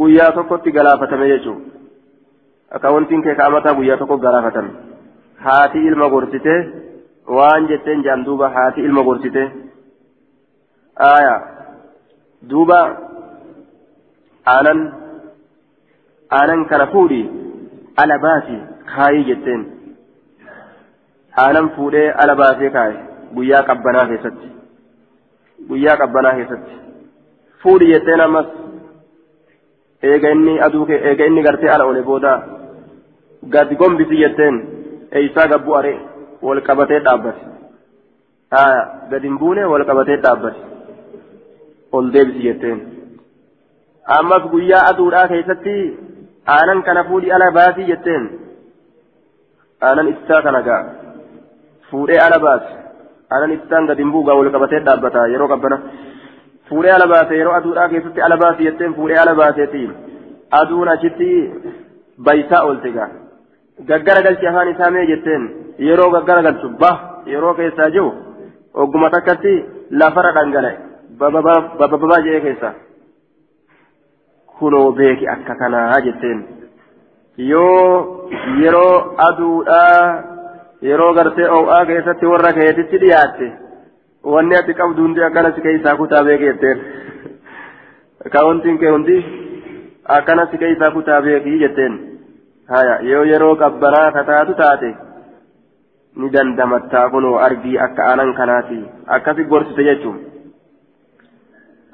guyyaa tokkotti galaafatame jechuudha akaawwantiin kee kaa'amata guyyaa tokko galaafatame haati ilma gorsite waan jetteen jaan duuba haati ilma gorsite aya duuba aanan aanan kana fuudhi ala baasi kaayii jetteen aanan fuudhee ala baasee kaa'e guyyaa qabbanaa keessatti guyyaa qabbanaa keessatti fuudhi jetteen ammas eega inni aduu eega inni gartee ala ole booda gadi gombisi jetteen eeysaa gabbu are wal qabatee dhaabbate haa gadi buune wal qabatee dhaabbate ol deebisi jetteen ammas guyyaa aduudhaa keessatti aanan kana fuudhi ala baasii jetteen aanan ibsaa kana gaa fuudhee ala baase aanan ibsaan gadi hin buugaa wal qabatee dhaabbata yeroo qabbana fuudhee ala baase yeroo aduudhaa keessatti ala baasi jetteen fuudhee ala baaseeti aduun achitti baysaa oolte gaa gaggara galchi afaan isaa mee jetteen yeroo gaggara galchu bah yeroo keessaa jiru ogguma takkatti lafarra dhangala'e babababaa jedhee keessaa kunoo beeki akka kanaa jetteen yoo yeroo aduudhaa yeroo gartee oo'aa keessatti warra keetitti dhiyaatte wanni ati qabdu hundi akkana si keessaa kutaa beeki jetteen kaawwantiin kee hundi akkana si keessaa kutaa beeki jetteen haya yoo yeroo qabbanaa kataatu taate ni dandamattaa kunoo argii akka aanan kanaati akkasi gorsite jechuun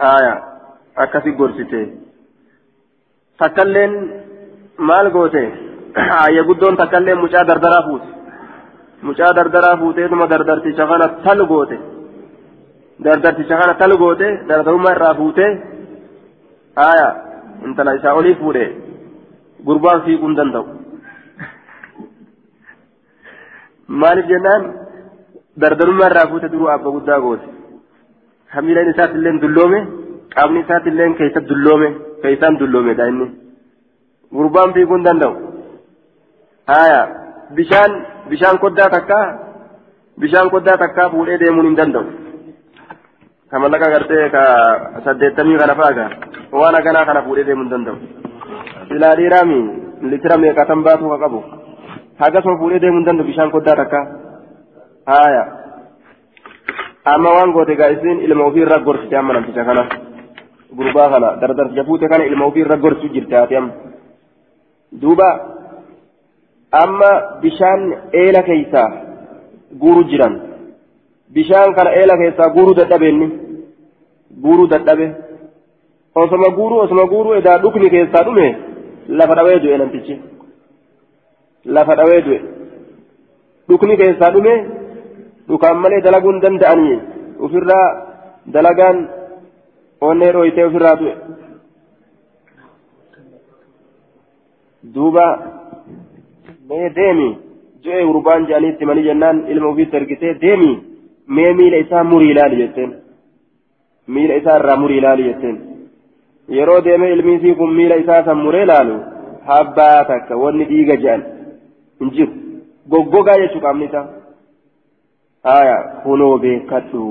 haya akkasi gorsite takkalleen maal goote ayya guddoon takkalleen mucaa dardaraa fuute mucaa dardaraa fuuteetuma dardarticha kana tal goote dardarticha kana tal goote dardarummaa irraa fuute haya intala isaa olii fuudhe gurbaan fiiguu hin danda'u maaliif jennaan dardarummaa irraa fuute duruu abba guddaa goote hamiileen isaatillee dulloome qaamni isaatillee keessa dulloome keessaan dulloome daa'imni gurbaan fiiguu hin danda'u haya bishaan bishaan koddaa takkaa bishaan koddaa takkaa fuudhee deemuun hin danda'u ka mallaqa gartee ka saddeettamii kana fa'aa waan aganaa kana fuudhee deemuu hin danda'u silaa dhiiraami litira meeqatan baatu ka qabu hagasuma fuudhee deemuu hin danda'u bishaan koddaa takka haaya amma waan goote gaa isiin ilma ofii irra gorsite amma namticha kana gurbaa kana dardarticha fuute kana ilma ofii irra gorsu jirte ati amma duuba amma bishaan eela keeysaa guuru jiran bishaan kana eela keessaa guuruu dadhabe inni guuruu dadhabe osoma guuruu osoma guuruu edaa dhukni keessaa dhume lafa dhawee du'e namtichi lafa dhawee du'e dhukni keessaa dhume dhukaan malee dalaguu hin danda'anii ofirraa dalagaan onnee dhooytee ofirraa du'e duuba mee deemi je'ee gurbaan jedhanii itti manii jennaan ilma ofiitti ergitee deemi mee miila isaa murii ilaali jetteen muree ilaalu habbaa takka wanni dhiiga jedhan hin jiru goggogaa jechuu qaamni isaa haya kunoo beekadhu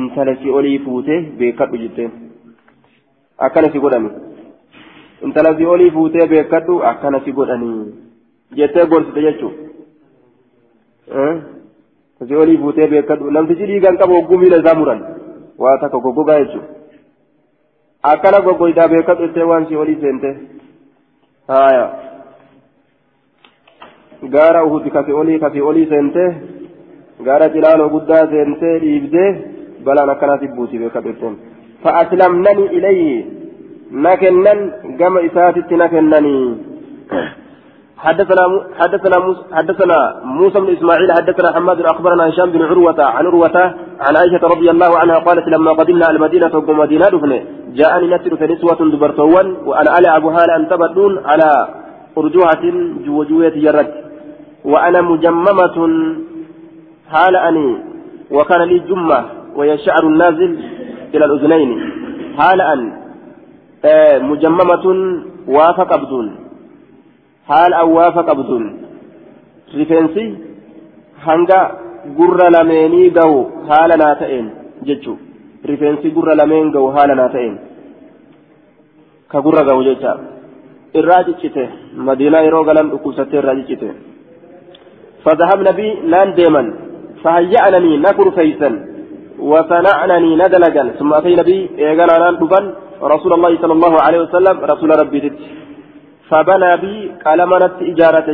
intala si olii fuutee beekadhu jetteen akkana si godhani intala si olii fuutee beekadhu akkana si godhanii jettee gorsite jechuu si olii fuutee beekadhu namtichi dhiigan qabu hogguu miila isaa muran waa takka goggogaa jechuudha. akkana goggoydaa beekatu ittee waan si olii seente haya gaara uhudi kasi olii kasi olii seente gaara cilaaloo guddaa seentee dhiibdee balaan akkanaati buusi beekatu itteen فأسلمنني إليه نكنن كما إساتت نكنني حدثنا حدثنا حدثنا موسى بن إسماعيل حدثنا حماد أخبرنا هشام بن عروه عن عروة عن عائشة رضي الله عنها قالت لما قدمنا المدينة وقم مدينة دفنة جاءني نسر فنسوة دبرتوان وأنا العب هالا أن تبدون على أرجوعة جوجوية جرت وأنا مجممة حال أني وكان لي جمة وهي الشعر النازل إلى الأذنين حال أن آه مجممة وافق abduun haal awwaafa qabduun rifeensi hanga gurra lameenii gahu haala naa ta'een jechuu rifeensi gurra lameen gahu haala naa ta'een ka gurra gahu jecha irraa ciccite madiinaa yeroo galan dhukkubsattee irraa ciccite فذهبنا بي نان ديما فهيأنني نكر فيسا وصنعنني ندلقا ثم أتينا بي إيقانا نان رسول الله صلى الله عليه وسلم رسول ربي دت فبنى بي قال منت إجارة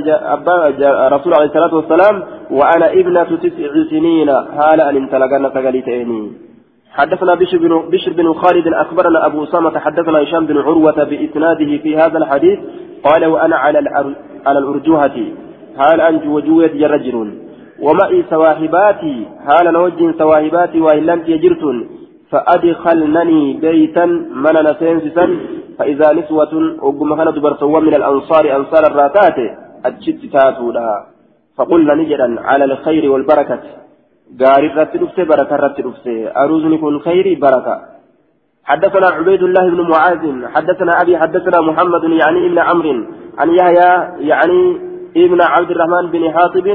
رسول عليه الصلاة والسلام وأنا ابنة تسع سنين. هال أن انتلقنا تقليتيني حدثنا بشر بن, بشر بن خالد أخبرنا أبو أسامة حدثنا هشام بن عروة بإسناده في هذا الحديث قال وأنا على على الأرجوهة. هال أنج وجوه رجل؟ ومعي سواهباتي. هال نوج سواهباتي وإن لم يجرتن فأدخلنني بيتا من نسينسسا فإذا نسوة أقم كان دبرتوا من الأنصار أنصار الراتات أجت تاتولا فقلنا نجدا على الخير والبركة. قال الرت دفته بركة الرت دفته أروزني كن خيري بركة. حدثنا عبيد الله بن معاذ حدثنا أبي حدثنا محمد يعني ابن عمرو. عن يحيى يعني ابن عبد الرحمن بن حاطب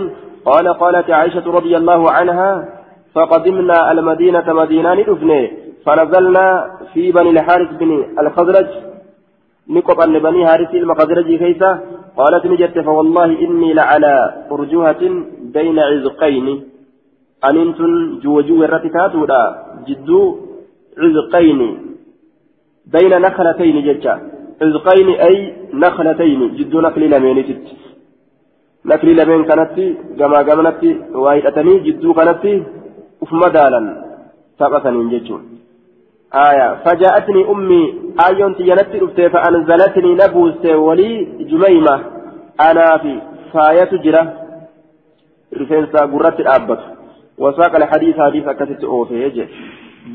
قال قالت عائشة رضي الله عنها فقدمنا المدينة مدينة ندفني فنزلنا في بني الحارث بن الخزرج. نقب أن بني حارث المخزرج كيسة قالت نجت فوالله إني لعلى أرجوهة بين عزقين. أنتن جو جو الرتكاتودا جدو عزقين. بين نخلتين ججا عزقين أي نخلتين. جدو نخل لمين ست نخل لمين كانت جما جمنت وايدتني جدو كانت. أف مدالا تبثني ججو آية فجاءتني أمي آيون تيانت رفته فأنزلتني نبوست ولي جميمة أنا في فاية جرة رفنسا قرت الأبت وساق الحديث حديث أكثت أوفيه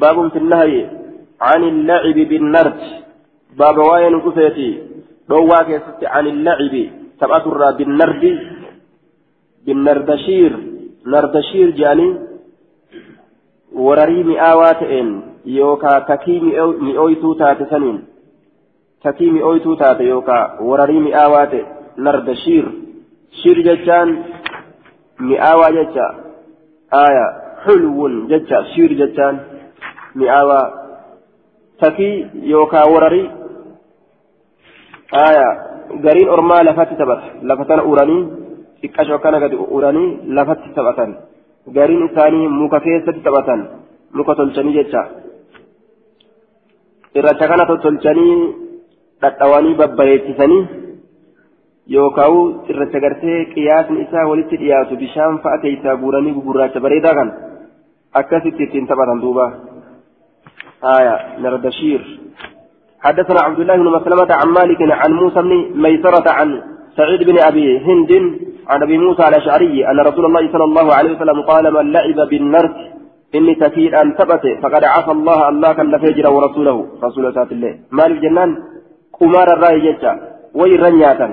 باب في النهي عن اللعب بالنرد باب واين كفيتي رواك عن اللعب تبأتر بالنرد بالنردشير نردشير جاني wararii mi'aawaa ta'een yookaan takii mi'ooytuu taate saniin takii mi'ooytuu taate yookaan wararii mi'aawaa ta'e narda shiir shiir jechaan mi'aawaa jecha aayaa xulwun jecha shiir jechaan mi'aawaa takii yookaan wararii aayaa gariin ormaa lafatti taphata lafa tana uranii xiqqashoo kana gadi uranii lafatti taphatan. Gariin isaanii muka keessatti taphatan muka tolchanii jecha irracha kana tolchanii dhadhawanii babbareechisanii yookaan irracha gartee qiyaasni isaa walitti dhiyaatu bishaan fa'a keessaa guuranii gugurraacha bareedaa kan akkasitti ittiin taphatan duuba آية نردشير حدثنا عبد الله بن مسلمة عن مالك عن موسى بن ميسرة عن سعيد بن أبي هند عن أبي موسى الأشعري أن رسول الله صلى الله عليه وسلم قال من لعب بالنرد إني تكيد أن ثبت فقد عصى الله الله كان فجر ورسوله. رسول الله مال الجنان؟ قمار الرأي جتا ويرنياتا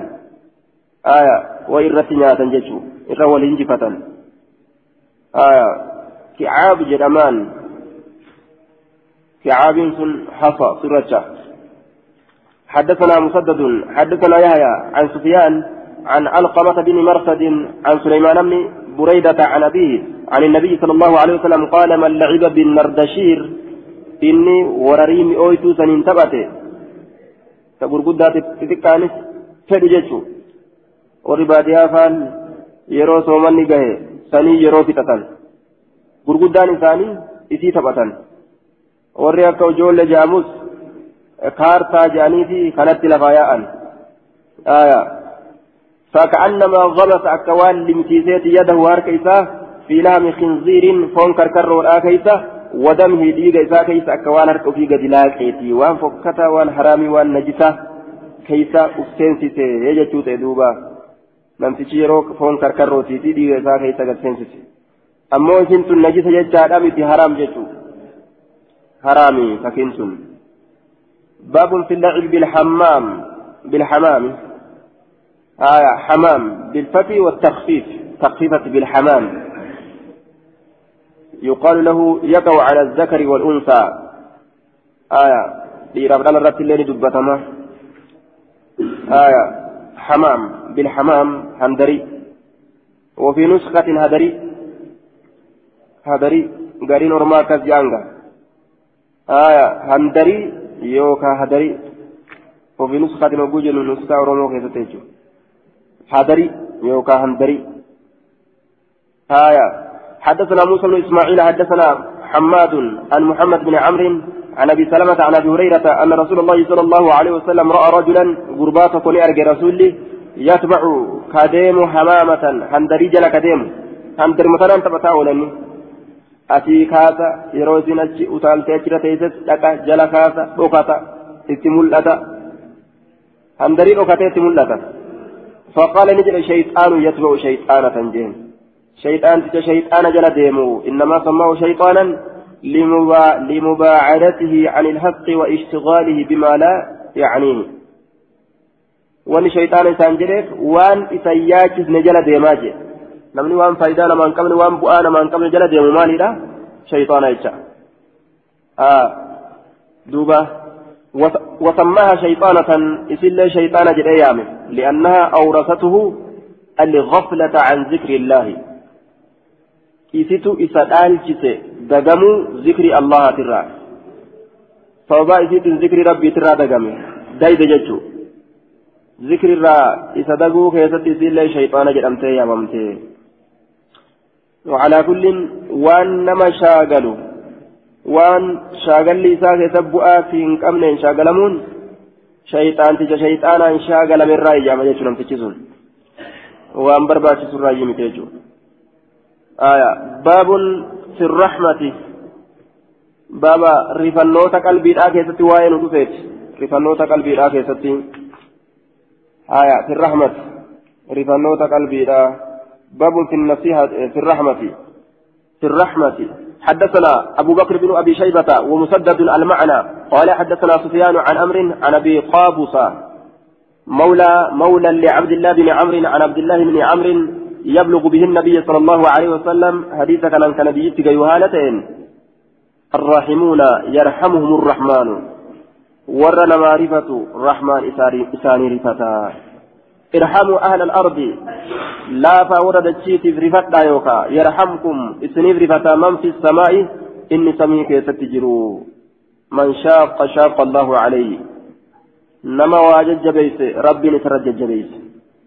آية ويرتنياتا جتو إرى الانجفة آية كعاب جرمان. كعاب سن حصى سرجة حدثنا مسدد حدثنا يحيى عن سفيان عن علقمة بن مرثد عن سليمان بن بريدة عن أبيه عن النبي صلى الله عليه وسلم قال من لعب بالنردشير إني ورريم أويتو سنين تبته تقول قدات تتكانس فدجتشو وربادها فان soomanni gahe sanii yeroo fixatan gurguddaan isaanii isii taphatan warri akka ijoollee jaamus kaartaa jedhanii fi kanatti lafaa yaa'an فكأنما غمس أكوان لمتيسيت يده هارك في لام خنزير فون كركر والآكيسة ودمه ديغ إسا كيسة أكوان هارك في قدلاك إيتي وان فكتا وان حرامي وان نجسة كيسة أفسنسيسي يجتوت إدوبا yeroo foon karkarrootiiti dhiiga isaa keessa galseensise ammoo isin tun najisa jechaadha miti haraam jechuu haraami fakkiin tun baabun fi lacib bilhammaam bilhamaami آية حمام بالفتح والتخفيف تخفيفة بالحمام. يقال له يقع على الذكر والأنثى. آية لإرابنا الرت الليل دبتما. آية حمام بالحمام هندري. وفي نسخة هدري هدري قارين ورما كزيانغا آية هندري يوكا هدري. وفي نسخة نوجود نسخة ورمو كيف هدري يوكا هندري آية. حدثنا موسى بن إسماعيل حدثنا حماد عن محمد بن عمرو عن أبي سلمة عن أبي هريرة أن رسول الله صلى الله عليه وسلم رأى رجلا غربات كوني ارجى رسولي يتبع كديم حمامة هندري جل كديم. هندر مثلا تبتا ولني asii kaasa yeroo isin achi utaaltee achirra teesses dhaqa jala kaasa dhokata itti mul'ata handarii dhokatee itti فقال نجد شيطان يتبع شيطانة جين شيطان تجا شيطان جل ديمو. إنما سماه شيطانا لمبا لمباعدته عن الحق واشتغاله بما لا يعنيه. وان شيطان جريف وان إسياكس نجل ديماجي. namni waan faayidaa namaa hin qabne waan bu'aa namaa hin qabne jala deemu maalidha shayxaana jecha duuba وسماها شيطانة إسلا شيطانة جريام لأنها أورثته الغفلة عن ذكر الله. إسيتو إسدال جسي دقمو ذكر الله ترى. صوبا إسيتو ذكر ربي ترى دقمي دايد ججو. ذكر الرا إسدقو كيست إسلا شيطانة جرمتي يا ممتي. وعلى كل وان نما شاغلوا وان شاغل لي ساكي سبؤا في انقمن شاغلمون شيطان تجا شيطانا شاغل من رأي جامع يجو نم تجزون وان برباتي سراجي متيجو آية باب في الرحمة بابا رفنوتا قلبي لا كيستي وين ودفت رفنوتا قلبي لا كيستي آية في الرحمة رفنوتا قلبي لا حدثنا أبو بكر بن أبي شيبة ومسدد المعنى قال حدثنا سفيان عن أمر عن أبي قابوس مولى مولى لعبد الله بن عمرو عن عبد الله بن عمرو يبلغ به النبي صلى الله عليه وسلم حديث كان كنبيتك يهالتين الراحمون يرحمهم الرحمن. ورنا معرفة الرحمن إساني رفتا. ارحموا أهل الأرض لا فورد في رفتا يوكا يرحمكم اسنيف رفتا من في السماء إني سميك يستجروا من شاق شاق الله عليه نما واجد جبيس ربي نسرت جبيس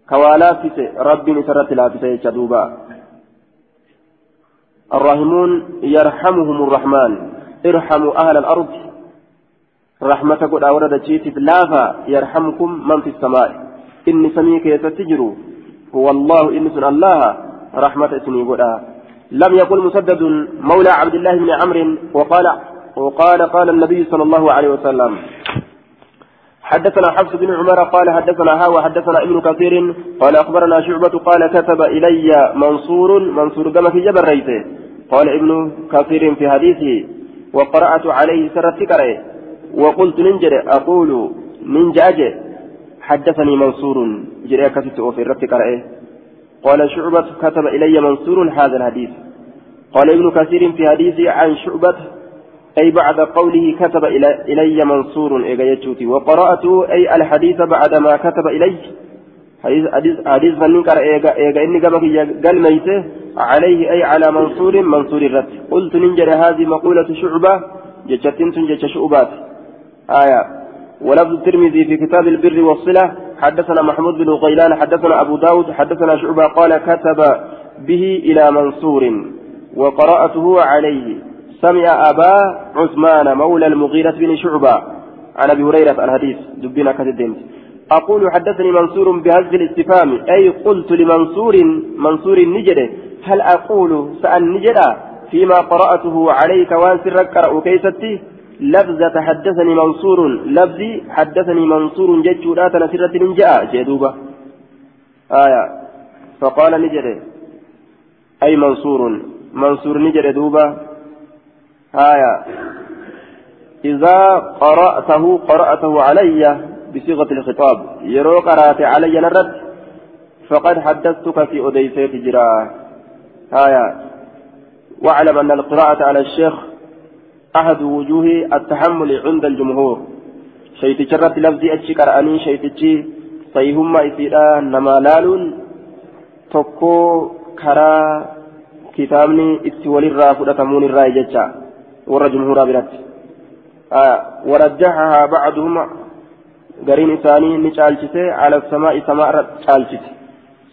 كوالافس ربي نسرت لافس يشدوبا الراحمون يرحمهم الرحمن ارحموا أهل الأرض رحمتك ورد الشيت لافا يرحمكم من في السماء إني سميك يستجروا هو الله إن سن الله رحمة اسمي قدا لم يقل مسدد مولى عبد الله بن عمرو وقال وقال قال النبي صلى الله عليه وسلم حدثنا حفص بن عمر قال حدثنا ها وحدثنا ابن كثير قال أخبرنا شعبة قال كتب إلي منصور منصور قام في جبل ريته قال ابن كثير في حديثه وقرأت عليه سرت وقلت ننجر أقول ننجاج حدثني منصور جري كتبت وفي الرب قرأه. قال شعبة كتب إلي منصور هذا الحديث. قال ابن كثير في حديثه عن شعبة أي بعد قوله كتب إلي منصور إيجايتشوتي وقرأته أي الحديث بعد ما كتب إلي. حديث حديث قرأ إيجا إني قال عليه أي على منصور منصور الرد. قلت ننجر هذه مقولة شعبة جتشتين تنجتش شعبات. آية. ولفظ الترمذي في كتاب البر والصلة حدثنا محمود بن غيلان حدثنا أبو داود حدثنا شعبة قال كتب به إلى منصور وقرأته عليه. سمع أبا عثمان مولى المغيرة بن شعبة. عن أبي هريرة الحديث دبنا كتدمت أقول حدثني منصور بهذه الاستفهام أي قلت لمنصور منصور نجده هل أقول سأل نجده فيما قرأته عليك وان سرك كيستي لفظة حدثني منصور لفظي حدثني منصور جدت لا تنسرة من جاء جدوبة. آية. فقال نجري. أي منصور. منصور نجري دوبة. آية. إذا قرأته قرأته علي بصيغة الخطاب. يرو قرأت علي نرد. فقد حدثتك في أديسيت جراه آية. واعلم أن القراءة على الشيخ أحد وجوه التحمل عند الجمهور شيء شرت لفظي أتشي قرأني شيتشي صيهما إسيرا نما لالون tokko karaa kitaabni itti walirraa fudhatamuun irraa jecha warra jumhuuraa biratti warajjahahaa bacduhum gariin isaanii ni caalchise ala samaa'i samaa irra caalchise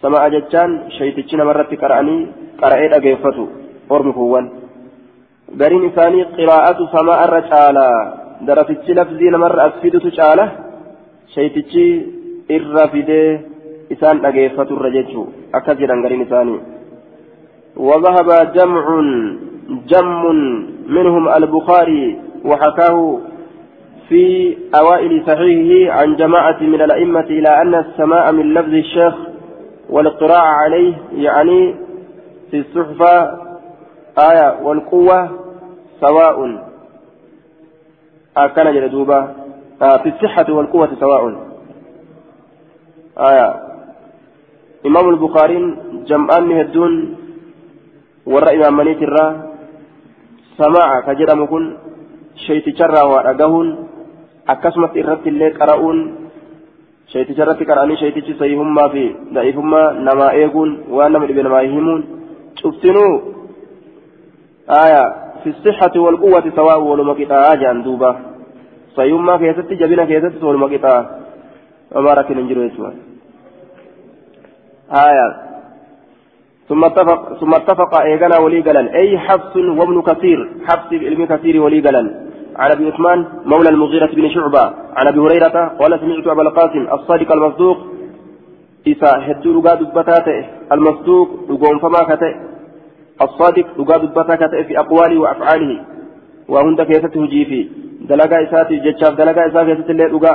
samaa jechaan shaytichi namarratti qara'anii qara'ee dhageeffatu ormi isaanii qiraa'atu samaa irra caalaa درفتش لفظي نمر أسفدت شالة شيتشي إرفدي إسان أجيفة الرجج أكثر أنقرين إساني وذهب جمع جم منهم البخاري وحكاه في أوائل صحيحه عن جماعة من الأئمة إلى أن السماء من لفظ الشيخ والاطلاع عليه يعني في الصحفة آية والقوة سواء. أكن جلدوبة آه في الصحة والقوة سواء. آية إمام البخاري جمعان هدون ورا إمام منيت الرا. سماع كجرم كن شيت شرا وأجهون أكسمت إرت اللي قرؤون شيت شرت قرأني شيت سيهما في. ضعيفهما نما إيقون وأنا من ما يهمون شفتنو آية في الصحة والقوة سواء ولمكتا جان دوبا. سيهما كيست جبنا كيست ولمكتا وما ركن آية. ثم اتفق ثم اتفق ايغنا ولي أي حفص وابن كثير. حفص بن كثير ولي قلن عن أبي عثمان مولى المغيرة بن شعبة. عن أبي هريرة قال سمعت أبا القاسم الصادق المصدوق. إسا هدو لغا دبتاته. المصدوق لغون فما كته. الصادق لغا دبتا كته في أقواله وأفعاله وهند كيسته جيفي دلقا إساتي جتشاف دلقا إساتي كيسة اللي لغا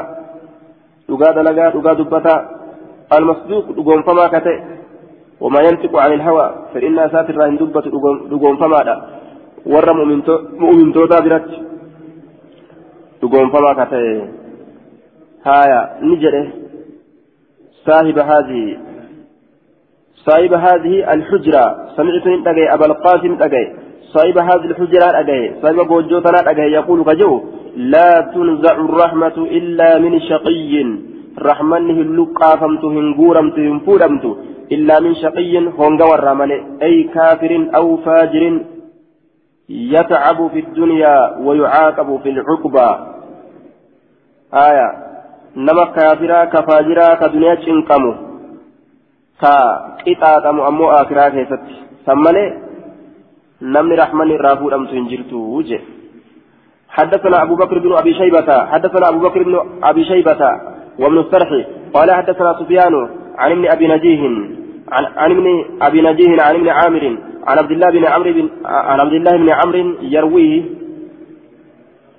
لغا دلقا لغا دبتا. المصدوق لغون فما كته وما ينطق عن الهوى فإن أسات الراهن دبة لغون فما دا. ور مؤمن توتا برات لغون فما كته هايا نجده صاحب هذه صاحب هذه الحجرة. سمعت من أجي أبا القاسم أجي صاحب هذه الحجرة أجي صاحب بوجوتنا أجي يقول كجو لا تنزع الرحمة إلا من شقي. رحمنه اللقا فمت هنقورمت هنفورمت إلا من شقي هنقور أي كافر أو فاجر يتعب في الدنيا ويعاقب في العقبى. آية. nama kaafiraa ka faajiraa ka qixaaxamu ammoo akiraa keessatti. San malee namni rahmanni irraa fuudhamtu hin jirtu je حدثنا أبو بكر بن أبي شيبة حدثنا أبو بكر بن أبي شيبة وابن السرح قال حدثنا سفيان عن ابن أبي نجيه عن, عن ابن أبي نجيه عن ابن عامر عن عبد الله بن عمرو بن عن عبد الله بن عمرو يرويه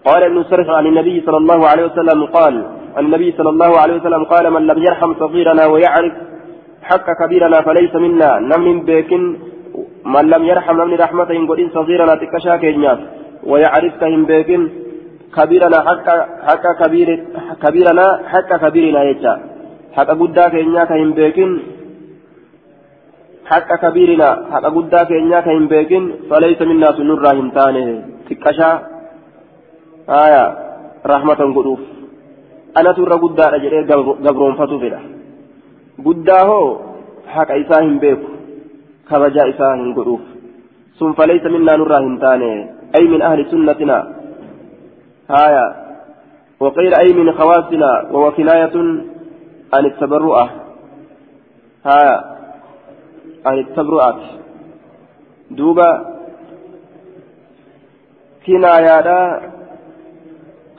قال ابن السرح عن النبي صلى الله عليه وسلم قال النبي صلى الله عليه وسلم قال من لم يرحم صغيرنا ويعرف حق كبيرنا فليس منا. نمن بيكن من لم يرحم نمن رحمة إن صغيرنا تكشا كينياف ويعرف كهم بيكن كبيرنا حق حق كبير كبيرنا حق كبيرنا يجا حق قدا كينيا كهم بيكن حق كبيرنا. حق قدا كينيا كهم بيكن فليس منا سنور راهن تاني. تكشا؟ آية. رحمة قدوف. anatu irra guddaadha jedhee gabroonfatu fedha hin beeku kabajaa isaa hin godhuuf sun falaysa minnaa nurraa hin taane ay min ahli sunnatina haya وقيل أي من خواصنا وهو كناية عن التبرؤة ها عن التبرؤة دوبا كناية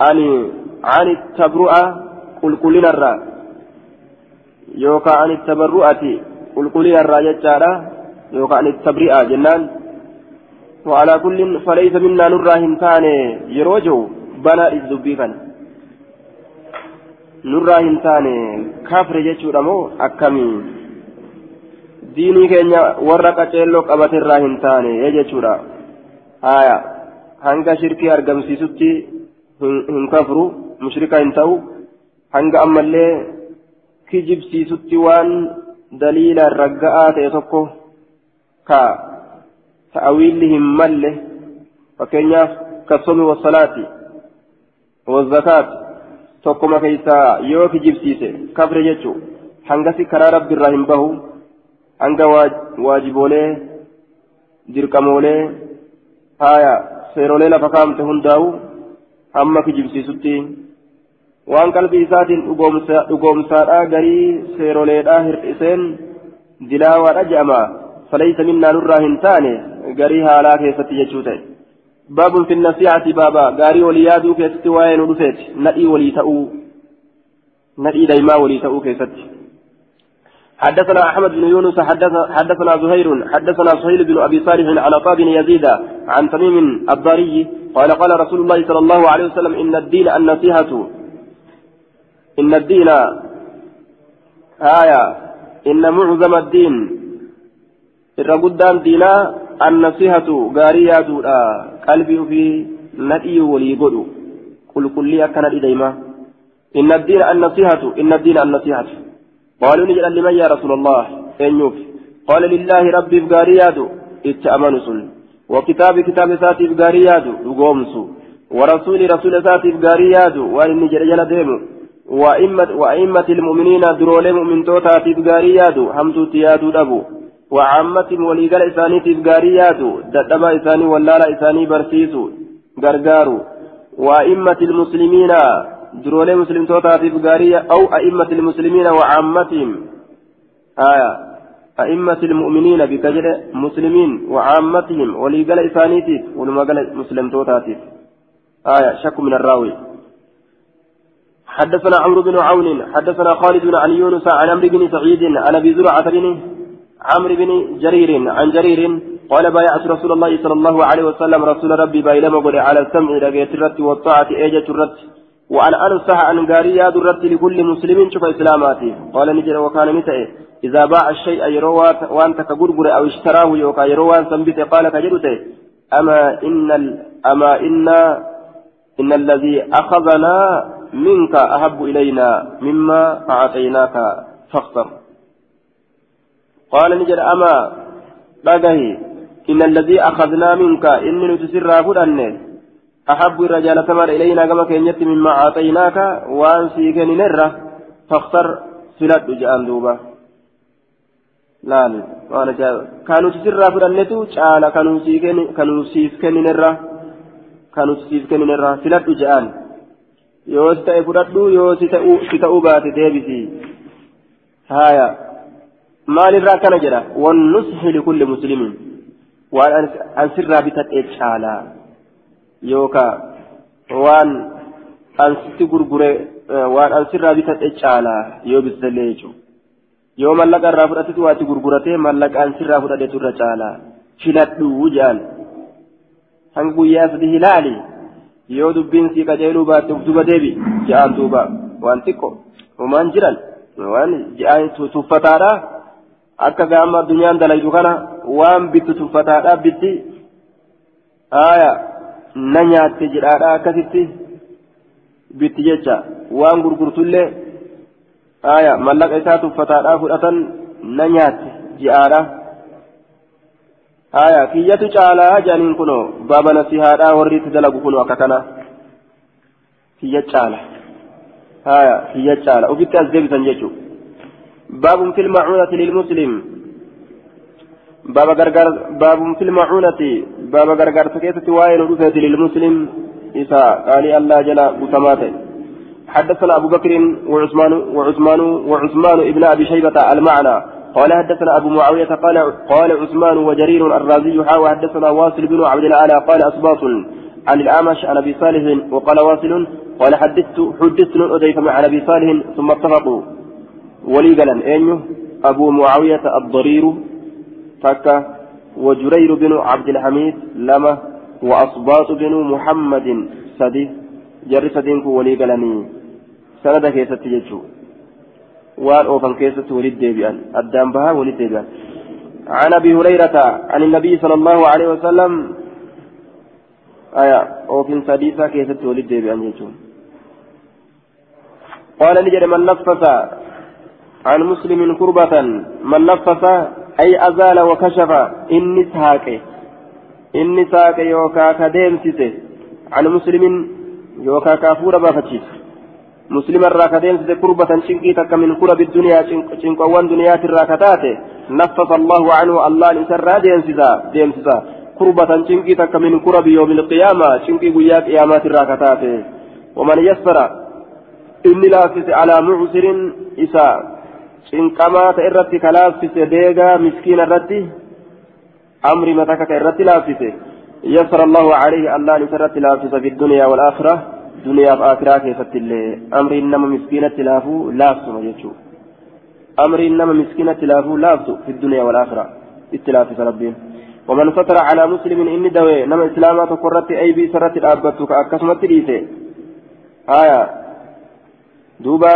عن عن التبرؤة قل قلنا الرا عن التبرؤة قل قلنا الرا جتارا يوكا عن التبرئة جنان وعلى كل فليس منا نرى هنتان يروجو بنا الزبي كان نرى هنتان كافر مو أكمي diinii keenya warra qaceelloo qabate irraa hin taane jechuudha haya hanga shirkii argamsiisutti hin kafru mushrika hin ta'u hanga ammallee kijibsiisutti waan daliilaan ragga'aa ta'e tokko ka ta'awiilli hin malle fakkeenyaaf kasoomi wasalaati wazakaati tokkoma keessaa yoo kijibsiise kafre jechuu hangasi karaa rabbi irraa hin bahu hanga waajiboolee dirqamoolee haaya seerolee lafa kaamte hundaa'u hamma kijibsiisutti waan qalbii isaatiin dhugoomsaadhaa garii seeroleedhaa hir'iseen dilaawaadha je'ama. Falaysa minnaa nurraa hin taane garii haalaa keessatti jechuu ta'e. باب في النصيحة بابا قاري وليادو كيست وين ودفت ندي ولي تأو ندي دايما ولي تأو كيست حدثنا أحمد بن يونس حدثنا زهير حدثنا سهيل بن أبي صالح عن عطاء بن يزيد عن تميم الضاري قال قال رسول الله صلى الله عليه وسلم إن الدين النصيحة إن الدين آية إن معظم الدين الرقدان دينا النصيحة غارية قلبي في ندي ولي قدو كل كلية كان ديما إن الدين النصيحة إن الدين النصيحة. قالوا نجد لمن يا رسول الله؟ أن قال لله ربي بغاريات اتأمنس وكتاب كتاب ساتي بغاريات لقومس ورسول رسول ساتي بغاريات وإن نجد جل ديمو. وأئمة وأئمة المؤمنين درول مؤمن توتاتي بغاريات حمد تيادو دبو وعامة وليقال إساني تبغاريات ددما إساني ولالا إساني برسيسو غرغارو. وأئمة المسلمين درولي مسلم توتا تبغارية أو أئمة المسلمين وعامتهم. آية. أئمة المؤمنين بكجر مسلمين وعامتهم وليقال إساني تيف ولما قال مسلم توتا آية. شك من الراوي. حدثنا عمرو بن عون حدثنا خالد بن علي يونس عن عمرو بن سعيد عن أبي زرعة بن عمرو بن جرير عن جرير قال بايعت رسول الله صلى الله عليه وسلم رسول ربي بايلما قل على السمع لقيت الرت والطاعة ايجة الرت وأن أنصح عن قاريا الرت لكل مسلم شوف إسلاماتي. قال نجر وكان متى؟ إذا باع الشيء يروى وأنت كقرقر أو اشتراه يوكا يروى سنبت قال كجرته أما إن أما إن إن الذي أخذنا منك أحب إلينا مما أعطيناك فاختر. قال نجد أما بقه إن الذي أخذنا منك إني نتسر فدن أحب الرجال ثمر إلينا كما كان مما أعطيناك وأن سيكن نرة فاختر. سلت جاءن دوبا. laal waan ajaa'iba kan nuti sirraa fudhannetu caala kan nuti siif kenninerra kan nuti siif kenninerra filadhu je'an yoo ta'e fudhadhu yoo si ta'uu baate deebisi haya maalirraa akkana jedha wannushi likulli muslimin waan an sirraa bitadhee caalaa yookaa waan an sitti gurgure waan an sirraa bitadhee caalaa yoo bisallee jechuudha yoo mallaqa irraa fudhatetu waatti gurguratee mallaqa an sirraa fudhatetu irra caalaa filadhuu jedhan hanga guyyaa sadii hilaali yoo dubbiin sii qajeeluu baatte duba deebi jedhaan duuba waan xiqqo homaan jiran waan jedhaan tuffataadhaa. akka gaama addunyaan dalaydu kana waan bittu tuffataadhaa bitti haaya na nyaatte jedhaadha akkasitti bitti jecha waan gurgurtullee haaya mallaqa isaa tuffataadhaa fudhatan na nyaatte ji'aadha haaya kiyyatu caalaa jaaniin kunoo baaba nasihaadhaa warri itti dalagu kunoo akka kana. Kiyya caala. Haaya kiyya caala. Ofitti as deebisan jechuudha. باب في المعونة للمسلم باب غرغر باب في المعونة باب غرغر تكيتة وائل رفعت للمسلم إسا قال الله جل وتماته حدثنا أبو بكر وعثمان وعثمان وعثمان ابن أبي شيبة المعنى قال حدثنا أبو معاوية قال قال عثمان وجرير الرازي حاوى حدثنا واصل بن عبد الأعلى قال أصباط عن الأعمش عن أبي صالح وقال واصل قال حدثت حدثت أديك عن أبي صالح ثم اتفقوا. ولي قالن أينو أبو معاوية الضرير فكا وجرير بن عبد الحميد لما وأصباط بن محمد سدي جر سدينك ولي قالني سند كيست يجو وان أوفن كيست ولد ديبيان الدام بها ولد ديبيان عن أبي هريرة عن النبي صلى الله عليه وسلم آية أوفن سديسا كيست ولد ديبيان يجو قال نجد من نفس عن مسلم كربة من نفس أي أزال وكشف إني ساك إني ساك يوكا كديمسيس عن مسلم يوكا كافور بافتشيس مسلم الراكديمسيس كربة شنكي تك من كرب الدنيا شنكوان دنيا الراكتات نفس الله عنه الله نسر ديمسيسا ديمسيسا كربة شنكي تك من كرب يوم القيامة شنكي قياك قيامات الراكتات ومن يسر إني لافس على معسر إساء irratti ka laaffise deegaa miskiina irratti amri matakaka irratti laaffise يسر الله عليه الله نسرت لافس في الدنيا والآخرة. دنيا وآخرة كيفت الله أمر إنما مسكينة لافو لافس ما يجو أمر إنما مسكينة لافو لافس في الدنيا والآخرة اتلافس ربين ومن ستر على مسلم إني دوي نما إسلاما تقرت أي بي سرت الأبتك أكسمت ليسي آية دوبا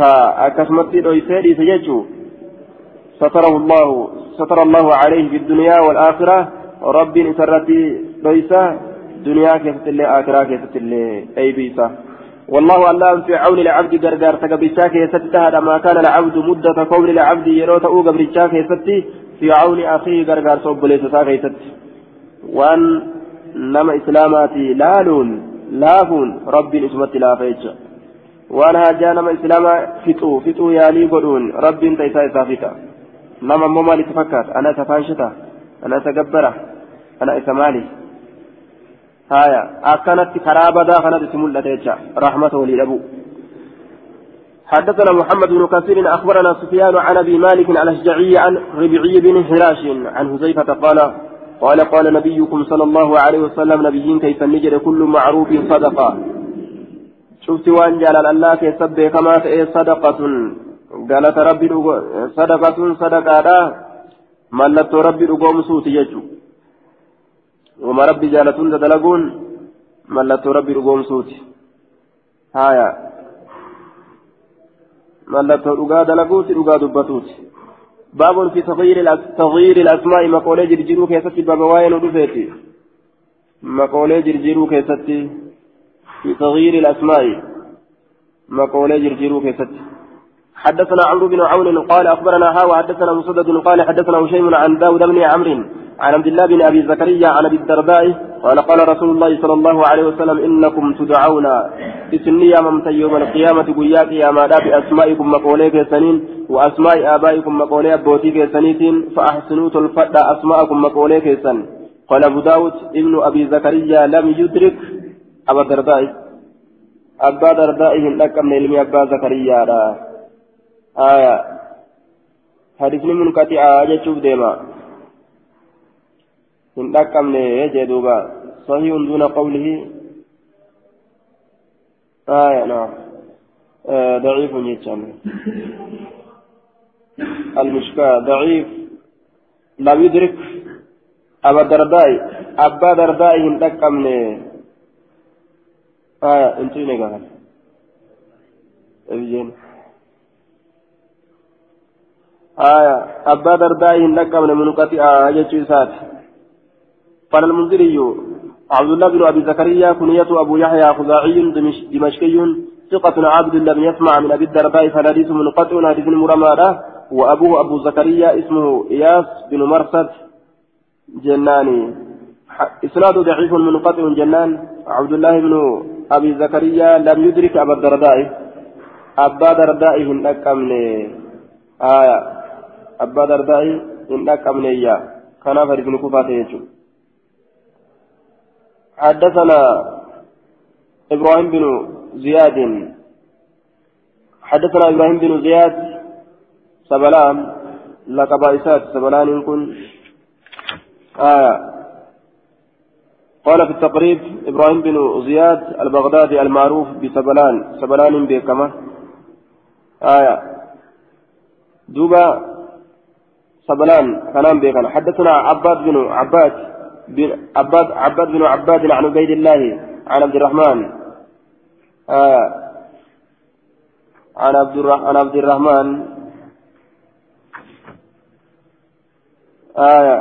akkasumatti dhoysee dhiise jechuu ستره الله ستر الله عليه في الدنيا والآخرة رب سرتي ليس دنيا كيفت الله آخرة كيفت الله أي بيسا. والله الله في عون العبد غرغر تقبيشا كيست هذا ما كان العبد مدة كون العبد يروت أو قبريشا كيست في عون أخيه غرغر صوب ليس كيست وأن نما إسلاماتي لالون لافون رب اسمت لا فيتشا waan hajaa nama islaamaa fixuu fixuu yaalii godhuun rabbiin taisaa isaa fixa nama ammoo maal isa fakkaata ana isa faanshita ana isa gabbara ana isa maali karaa badaa kanatti si mul'ate jecha rahmata walii dhabuu حدثنا محمد بن كثير أخبرنا سفيان عن أبي مالك الأشجعي عن ربيعي بن هراش عن حذيفة قال قال قال نبيكم صلى الله عليه وسلم نبيين كيف نجد كل معروف صدقة. شفت وأن جلال الله كيسب كما صدقة. قالت ربي صدقة صدقة ملت ربي رقوم سوتي يجو. وما ربي جالتون تدلقون ملت ربي رقوم سوتي. هايا. ملت رقا دلقوتي رقا دبتوتي. باب في تغيير تغيير الأسماء مقولي جرجرو كيستي باب واين ودفيتي. مقولي جرجرو كيستي. في تغيير الأسماء. مقولة جرجيرو كيست حدثنا عمرو بن عون قال أخبرنا ها وحدثنا مسدد قال حدثنا هشيم عن داود بن عمرو عن عبد الله بن أبي زكريا عن أبي الدرداء قال قال رسول الله صلى الله عليه وسلم إنكم تدعون بسنية ممتى يوم القيامة قياك يا مادا بأسمائكم مقولي سنين وأسماء آبائكم مقولي أبوتي سنين فأحسنوا تلفت أسماءكم مقولي سن. قال أبو داود ابن أبي زكريا لم يدرك أبا درداء أبا درداء من من علمي أبا زكريا. آية. حديثني من كتي آية شوف ديما. من من يجدوبا صحيح دون قوله آية نعم آه ضعيف يتشام المشكاة ضعيف لا يدرك أبا درداء أبا درداء من من آية انتوني قال أبيين آية أبا درداء لك من منقطع آية سات قال المنذري عبد الله بن أبي زكريا كنية أبو يحيى خزاعي دمشقي ثقة عبد لم يسمع من أبي الدرداء فالحديث منقطع حديث مرمى وأبوه أبو زكريا اسمه إياس بن مرصد جناني. إسناد ضعيف منقطع جنان عبد الله بن أبي زكريا لم يدرك أبا الدرداء. أبا درداء هن أكمني آية أبا درداء هن أكمني إياه. كان فرد بن كفاته حدثنا إبراهيم بن زياد. حدثنا إبراهيم بن زياد سبلان لك بائسات سبلان كن. آية قال في التقريب إبراهيم بن زياد البغدادي المعروف بسبلان سبلان بكما آية دوبا سبلان كلام بكنا حدثنا عباد بن عباد بن عباد عباد بن عباد عن عبيد الله عن عبد الرحمن. آية عن عبد عن عبد الرحمن. آية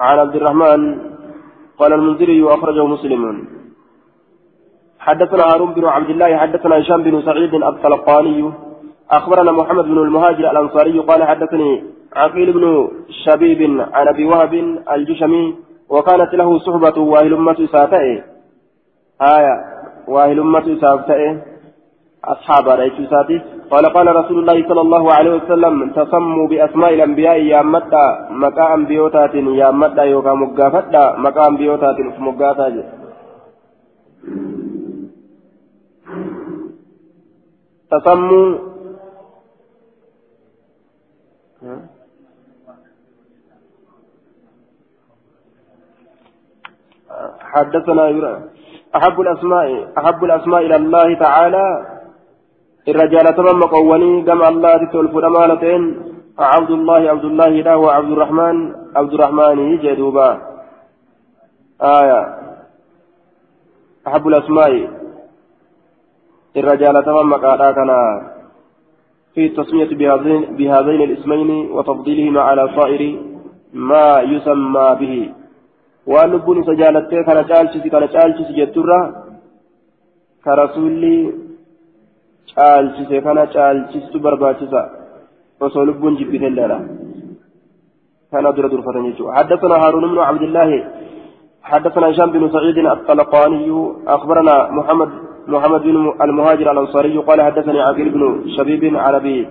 عن عبد الرحمن. قال المنذري أخرجه مسلم. حدثنا هارون بن عبد الله حدثنا هشام بن سعيد الطلقاني. أخبرنا محمد بن المهاجر الأنصاري قال حدثني عقيل بن شبيب عن أبي وهب الجشمي وكانت له صحبة واهل أمة ساتئ آية واهل أمة ساتئ أصحاب رأيت ساتي قال قال رسول الله صلى الله عليه وسلم تسموا بأسماء الأنبياء يا مدى مكا أنبيوتات يا مدى يوكا مقافتا مكا أنبيوتات مقافتا تسموا حدثنا أحب الأسماء أحب الأسماء إلى الله تعالى. الرجال تمام قواني كما الله تتولف الأمانتين عبد الله عبد الله له وعبد الرحمن عبد الرحمن جدوبا آية. أحب الأسماء. الرجال تمام قالا في التسمية بهذين, بهذين الاسمين وتفضيلهما على صائر ما يسمى به. Waan lubbuun isa jaalattee kana caalchisi kana caalchisi jetturra ka rasuulli caalchise kana caalchistu barbaachisa osoo lubbuun jibbitelleedha kana dura durfatan jechuudha حدثنا هارون بن عبد الله حدثنا هشام بن سعيد الطلقاني أخبرنا محمد محمد بن المهاجر الأنصاري قال حدثني عقيل بن شبيب عن أبي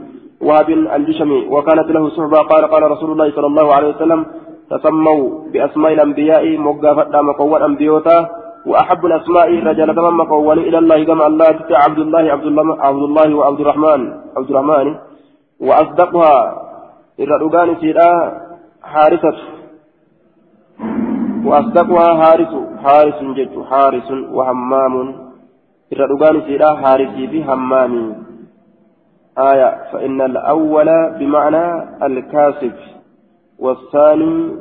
وهب الجشمي وكانت له صحبة قال قال رسول الله صلى الله عليه وسلم تسموا بأسماء الأنبياء مقافة مقوى أنبيوتا وأحب الأسماء رجال تمام مقوى إلى الله كما الله عبد الله عبد الله عبد الله وعبد الرحمن عبد الرحمن وأصدقها الرؤان سيدا حارثة. وأصدقها حارس حارس جد حارس وهمام الرؤان سيدا حارسي بهمام آية فإن الأول بمعنى الكاسب والثاني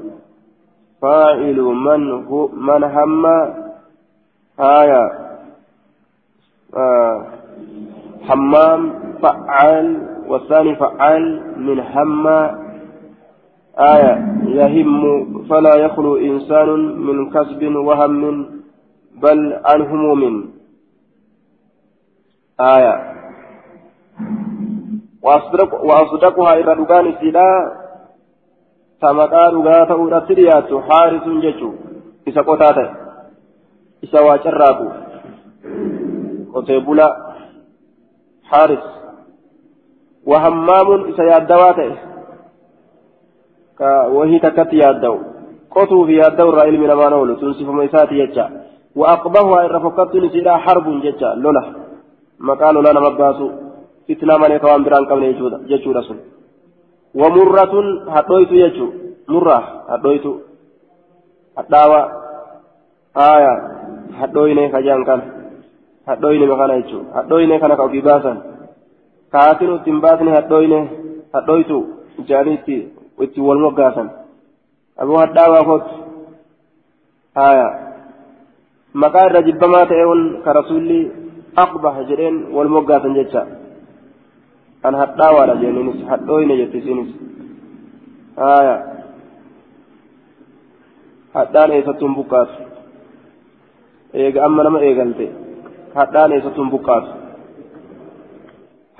فاعل من هو من هم آية آه حمام فعال والثاني فعال من هم آية. يهم فلا يخلو إنسان من كسب وهم بل عن هموم. آية. وأصدق وأصدقها إلى دكان سلا qotaa ta'e isa waa carraaqu qotee bulaa haaris wahammaamuun isa yaaddawaa ta'e ka wahii takkatti yaadda'u qotuu fi yaadda'u irraa ilmi namaan oolu tunsifama isaati jecha وأقبهها إن رفقت نسيلا حرب ججا لولا مقال لولا نما باسو فتنة من كوان بران قبل ججودا سن ومرة هدويت يجو. مرة هدويت. هداوى آية. هدويني خجان كان. هدويني مكان يجو. كوكي باسا كاتنو تنباسني هدويني. هدويت. جانيتي. ويتي والمقاسا. أبو هداوى فوت. آية. jibbamaa ta'eewwan ka rasuulli aqbaha jedheen wal moggaasan jecha an hadhaawaadha jenniinis hadhooyne jette isiinis haya hadhaan eessattuun buqqaatu eega amma nama eegalte hadhaan eessattuun buqqaatu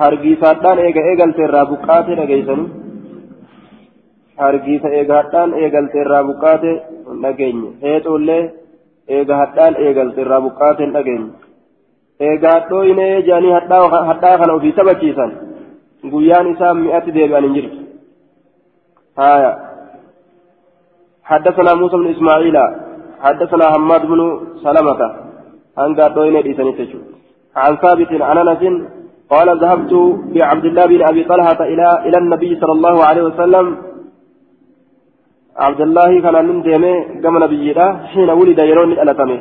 hargiisa hadhaan eega eegalte irraa buqqaate dhageeysanii hargiisa eega hadhaan eegalte irraa buqqaate hin dhageenye heexuullee eega hadhaan eegalte irraa buqqaate hin dhageenye eega hadhooyne jedhanii hadhaa kana ofii taphachiisan guyyaan isaa mi'atti deebi'an hin jirtu. حدثنا موسى بن إسماعيل حدثنا حماد بن سلمة عن قادوين إيسانيتشو عن ثابت عن أنس قال ذهبت بعبد الله بن أبي طلحة إلى إلى النبي صلى الله عليه وسلم عبد الله كان من ديمه كما نبي حين ولد يرون الألتمه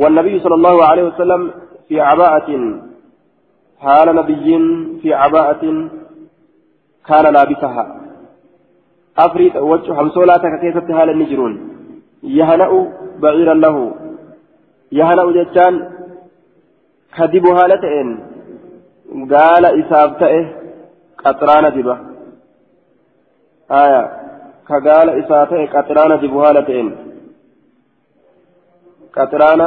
والنبي صلى الله عليه وسلم في عباءة حال نبي في عباءة كان لابسها. أفريد وجه حمسولا تكيست حال النجرون. يهنأ بعيرا له. يهنأ جتان كذب هالتين قال إسابته قطران دبه آية. كقال إسابته قطران دب هالتين قطران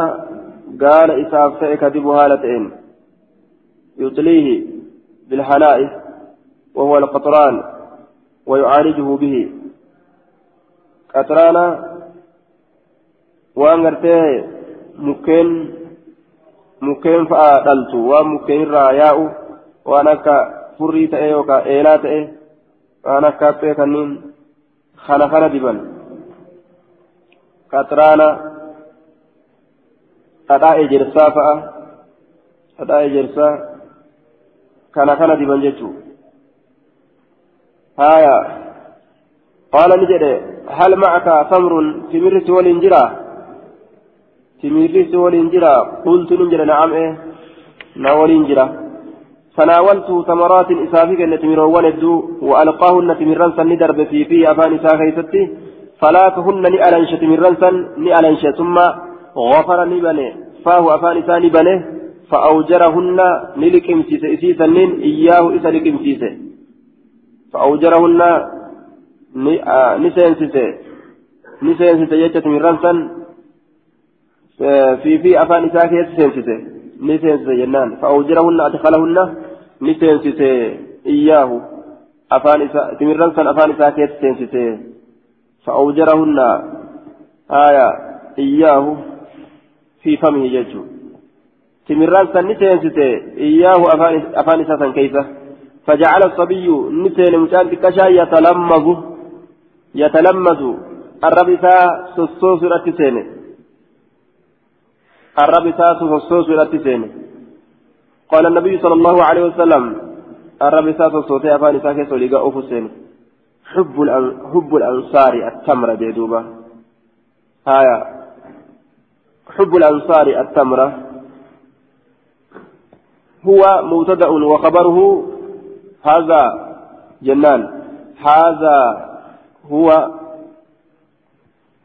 قال إسابته كذب هالتين يطليه بالحلائف وهو القطران ويعالجه به. قطران وان غرته مكين مكين فأدلت وان راياء وان اكا اي وكا ايلات اي وان اكا تيخنين دبن. قطران قطع جرسا فأ قطع جرسا kana kana diban jechuudha. هايا قال نجد هل معك تمر في مرت والانجرا تميري سولين جرا قلت نجرا نعم إيه نولين جرا فناولت تمرات إسافك أن تميروان الدو وألقاهن تميران سن درب في في أفان إساخيستي فلا كهن نئلنش تميران سن نئلنش ثم غفر نبني فاه أفان إسا نبني فأوجرهن نلكمسيس إسيسا إياه إسا لكمسيس فأوجرهن نسينسيس نسينسيس يجت تميران سن في في أفان إساخيس سينسيس نسينسيس جنان فأوجرهن أدخلهن نسينسيس إياه. أفان إسا تميران سن أفان إساخيس سينسيس فأوجرهن آية إياه في فمه يجو تمران سن نسينسته إياه أفان إساسا كيف فجعل الصبي نسين مشان تكشا يتلمذ يتلمذ الرب إساء سسوس رتسين الرب إساء سسوس رتسين قال النبي صلى الله عليه وسلم الرب إساء سسوس أفان إساء كيف لقاء أفسين حب حب الأنصار التمر جدوبة هايا حب الأنصار التمرة هو مبتدأ وخبره هذا جنان. هذا هو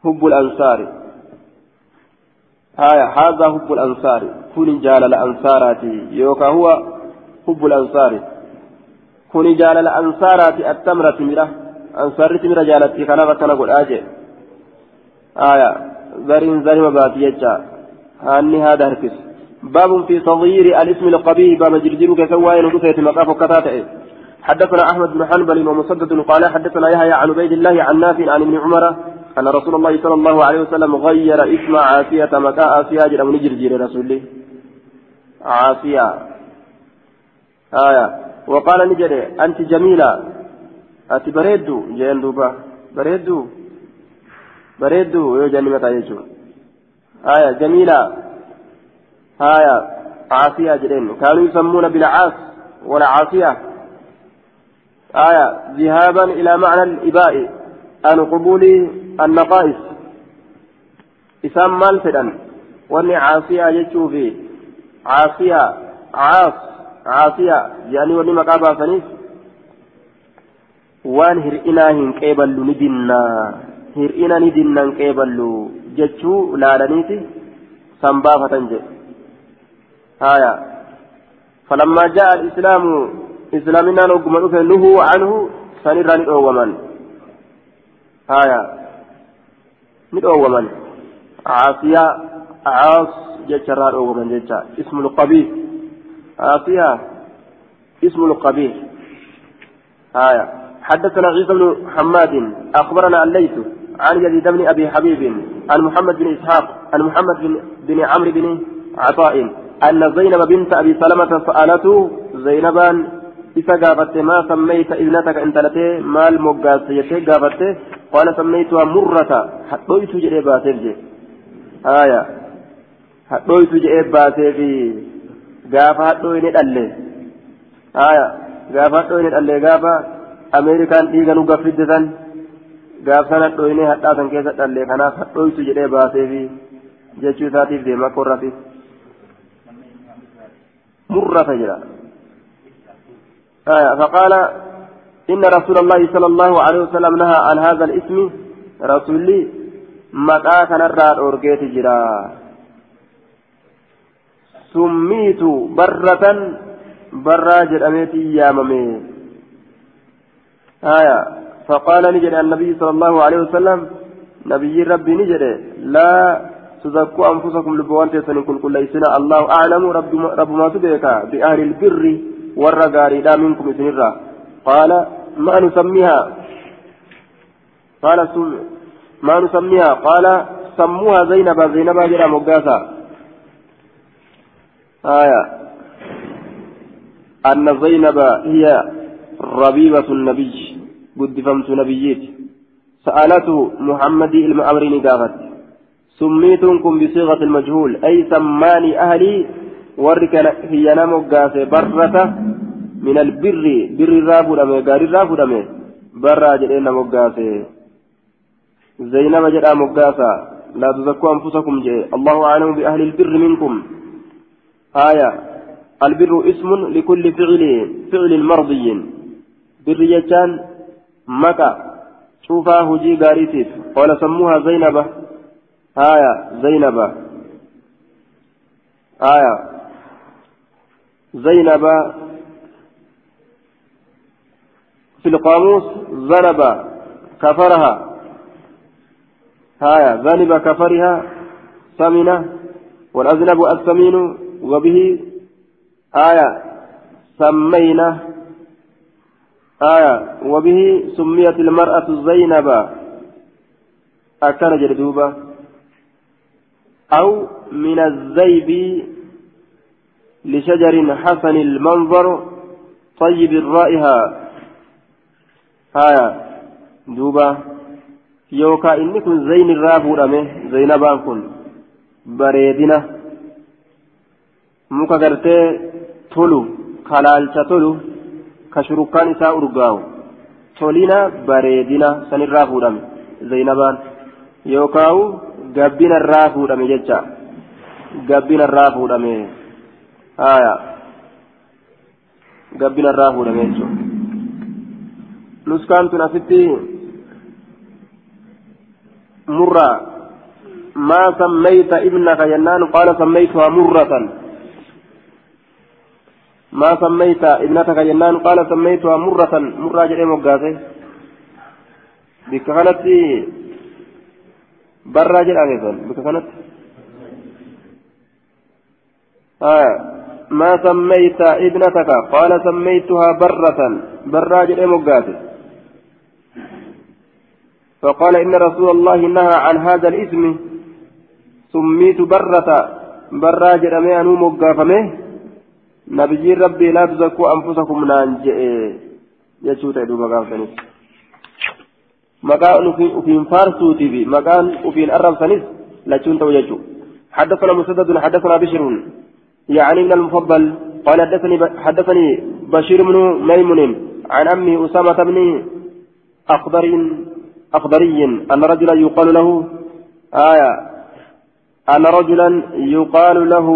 حب الأنصار. آية هذا حب الأنصار. كن جال الأنصارات. يوكا هو حب الأنصار. كن جال الأنصارات التمرة مره أنصار تمرة جالتي كان فكان قل آجي. آية ذرين ذرين باتي هاني هذا هركس. باب في تغيير الاسم القبيح باب جرجرك كواين ودفيت مقاف كتاته حدثنا أحمد بن حنبل ومسدد قال حدثنا يحيى عن عبيد الله عن نافع عن ابن عمر أن رسول الله صلى الله عليه وسلم غير اسم عافية مكاء عافية جرى جرجير رسول عافية آية. وقال نجري أنت جميلة. أنت بريدو. جين بريدو. بريدو. يو جنة آية. جميلة. آية عاصية جرين كانوا يسمون بالعاص ولا عاصية آية ذهابا إلى معنى الإباء عن قبول النقائص. إسام مال فدان. وأني عاصية يجوفي عاصية عاص عاصية يعني وأني مقابا سنيس waan hir'inaa hin qeeballu ni dinnaa hir'ina ni dinnan qeeballu jechuu laalaniiti san آية. فلما جاء الإسلام إسلامنا نقم نهوا عنه سنرى آية. ندعو من عاصية عاص. جتشرا ندعو من جتشا اسم القبيح. عاصية اسم القبيح. آية. حدثنا عيسى بن حماد. أخبرنا الليث عن يزيد بن أبي حبيب عن محمد بن إسحاق عن محمد بن عمرو بن عطاء. أن زينب بنت أبي سلمة سألته زينبا إذا قابت ما سميت ابنتك أنت لتي مال مقاس يتي قابت قال سميتها مرة حطيت جئ باتر آية حطيت جئ باتر gaafa hadhooyne dhalle haya gaafa hadhooyne dhalle gaafa ameerikaan dhiiga nu gaffidde san gaafsan hadhooyne hadhaa san keessa dhalle kanaaf hadhooytu jedhee baaseefi jechuu isaatiif deema warraatiif مرة فجرا آية. فقال إن رسول الله صلى الله عليه وسلم نهى عن هذا الاسم. رسولي متى كان الراد أورجيت جرا. سميت برة برا جرأميتي ياممي آية. فقال نجد النبي صلى الله عليه وسلم نبي ربي نجد لا تزكوا أنفسكم لبوان تيسن كن كل إسنا الله أعلم. رب, رب ما تبيك. بأهل البر والرقاري لا منكم إسنرا. قال ما نسميها؟ قال ما نسميها؟ قال سموها زينب. زينب جرى مقاسا آية. أن زينب هي ربيبة النبي. قد فهمت نبييت. سألته محمد المأمرين قالت سميتكم بصيغة المجهول أي سماني أهلي ورك هي نموغاس برة من البر بر الرابو دمي غاري الرابو دمي برا جدي نموغاس زينب جدا مغاسا لا تزكوا أنفسكم جاء الله أعلم بأهل البر منكم. آية البر اسم لكل فعل فعل مرضي بر يجان مكة شوفها هجي غاريتيف قال سموها زينب. آية زينب. آية زينب. في القاموس ذنب كفرها. هايا ذنب كفرها. ثمنة والأذنب الثمين وبه. آية سمينا آية وبه سميت المرأة زينب. أكان جردوبة أو من الزيب لشجر حسن المنظر طيب الرائحة haya duuba yookaa inni kun zayn irraa fuudhame zaynabaan kun bareedina muka gartee tolu kalaalcha tolu ka shurukkaan isaa urgaa'u tolina bareedina sanirraa fuudhame zaynabaan yookaawu gabbina irraa fuudhame jecha. Gabbina irraa fuudhame. Haya gabbina irraa fuudhame jechuudha. نسكان تنافتي مرة ما سميت ابنك جنان قال سميتها مرة ما سميت ابنتك جنان قال سميتها مرة مرة جري مقاسي بك كانت برا جري بك كانت آه. ما سميت ابنتك. قال سميتها برة. برا جري مقاسي فقال إن رسول الله نهى عن هذا الاسم. سميت برة. برا جرمي أنو مقافمه نبي ربي لا تزكوا أنفسكم نانجئ. يجوت دوبا قافتني مكان أفين فارسوتي في مكان أفين أرم سنس لا تشون توججو حدثنا مسدد حدثنا بشر يعني من المفضل قال حدثني حدثني بشير بن ميمون عن أمي أسامة بن أخضر أخضري أن رجلا يقال له آية أن رجلا يقال له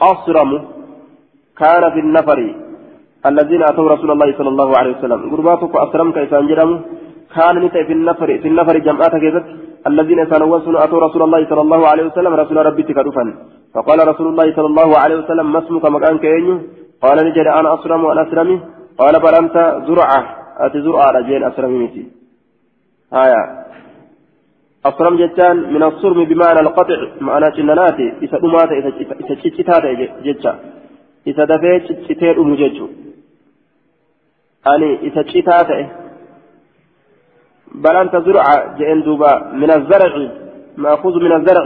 أصرم كان في النفر الذين أتوا رسول الله صلى الله عليه وسلم قرباتك أصرم كيسان جرم كان نتأ في النفر في النفر جمعات كيست الذين تنوسوا أتوا رسول الله صلى الله عليه وسلم رسول ربي تكرفا فقال رسول الله صلى الله عليه وسلم ما اسمك؟ مكان كينيو. قال نجد أنا أصرم وأنا أسرمي. قال بل أنت زرعة. أتي زرعة رجين أسرمي متي آية. أصرم جتان من الصرم بمعنى القطع معنى جناناتي إذا أمات إذا تشتات جتا إذا دفيت تشتير أم جتو أني إذا تشتات بل أنت زرع جئن دوبا من الزرع مأخوذ من الزرع.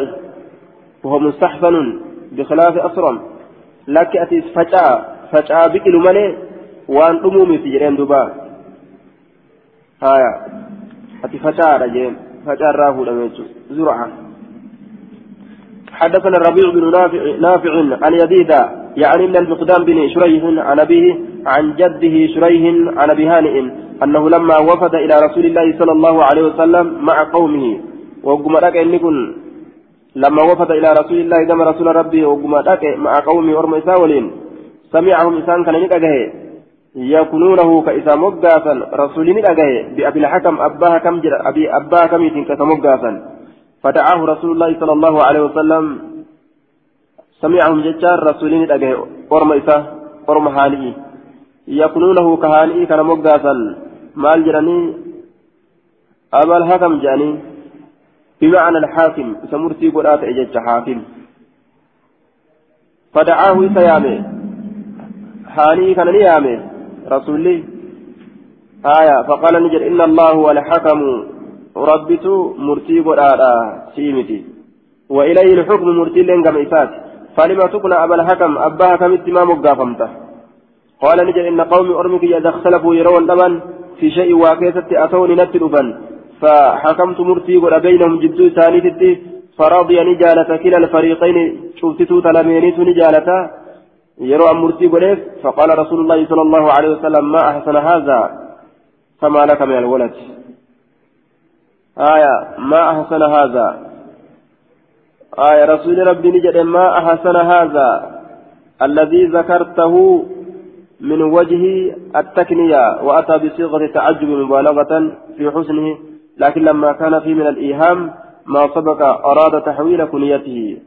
وهو مستحسن بخلاف أصرم. لك أتي فجأة فجأة بكل ملي وأن أمومي في جئن دوبا. آية. ati facaadha jeen facaarraa fuudhame jechuudha zur'a حدثنا الربيع بن نافع, نافع عن يزيد يعني من المقدام بن شريح عن أبيه عن جده شريح عن أبي هانئ. أنه لما وفد إلى رسول الله صلى الله عليه وسلم مع قومه وقم لك إن لما وفد إلى رسول الله كما رسول ربي وقم لك مع قومه ورم إساولين سمعهم إنسان كان نكأه يكونونه كإذا مقاسا رسولين أجاي بأبي الحكم أباها كم جرى أبي أباها كم يتنك مقاسا فدعاه رسول الله صلى الله عليه وسلم سمعهم ججار رسولين أجاي أرم إسا أرم حالي يكونونه كهالي كان مقاسا. مال جراني أبا الحكم جاني. بمعنى الحاكم سمرتي قرآت إجج حاكم. فدعاه إسا حالي كان نيامي. رسولي. آية فقال نجر إن الله هو الحكم. ربت مرتي قرآن سيمتي. وإليه الحكم مرتي لين كم إسات فلما تقنى أبا الحكم أباها كم اتمام قافمته. قال نجر إن قومي أرمك إذا اختلفوا يرون لمن في شيء واكيسة أتوني نتلبا فحكمت مرتي قرأ بينهم جدو ثاني فرضي نجالة كلا الفريقين شفتتو تلمينيت نجالة يرو أمرتي قريف فقال رسول الله صلى الله عليه وسلم ما أحسن هذا؟ فما لك من الولد. آية ما أحسن هذا؟ آية رسول ربي نجد ما أحسن هذا الذي ذكرته من وجه التكنية وأتى بصيغة تعجب مبالغة في حسنه لكن لما كان فيه من الإيهام ما سبق أراد تحويل كنيته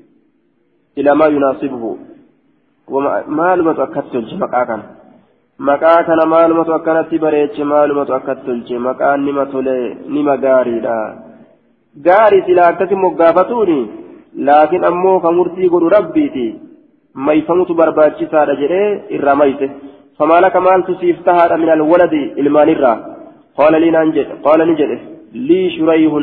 إلى ما يناسبه. وما لم تأكدت مقاكا مقاكا ما لم تأكدت بريتش ما لم تأكدت مقا نما تولي نما غاري لا. غاري سلا أكتم مقافتوني لكن أمو كمرتي قل ربيتي. ما يفهمت برباتشي سادة جري إرميته فما لك مال تسيفتها من الولد إلمان الرا؟ قال لي ننجد قال نجد لي شريه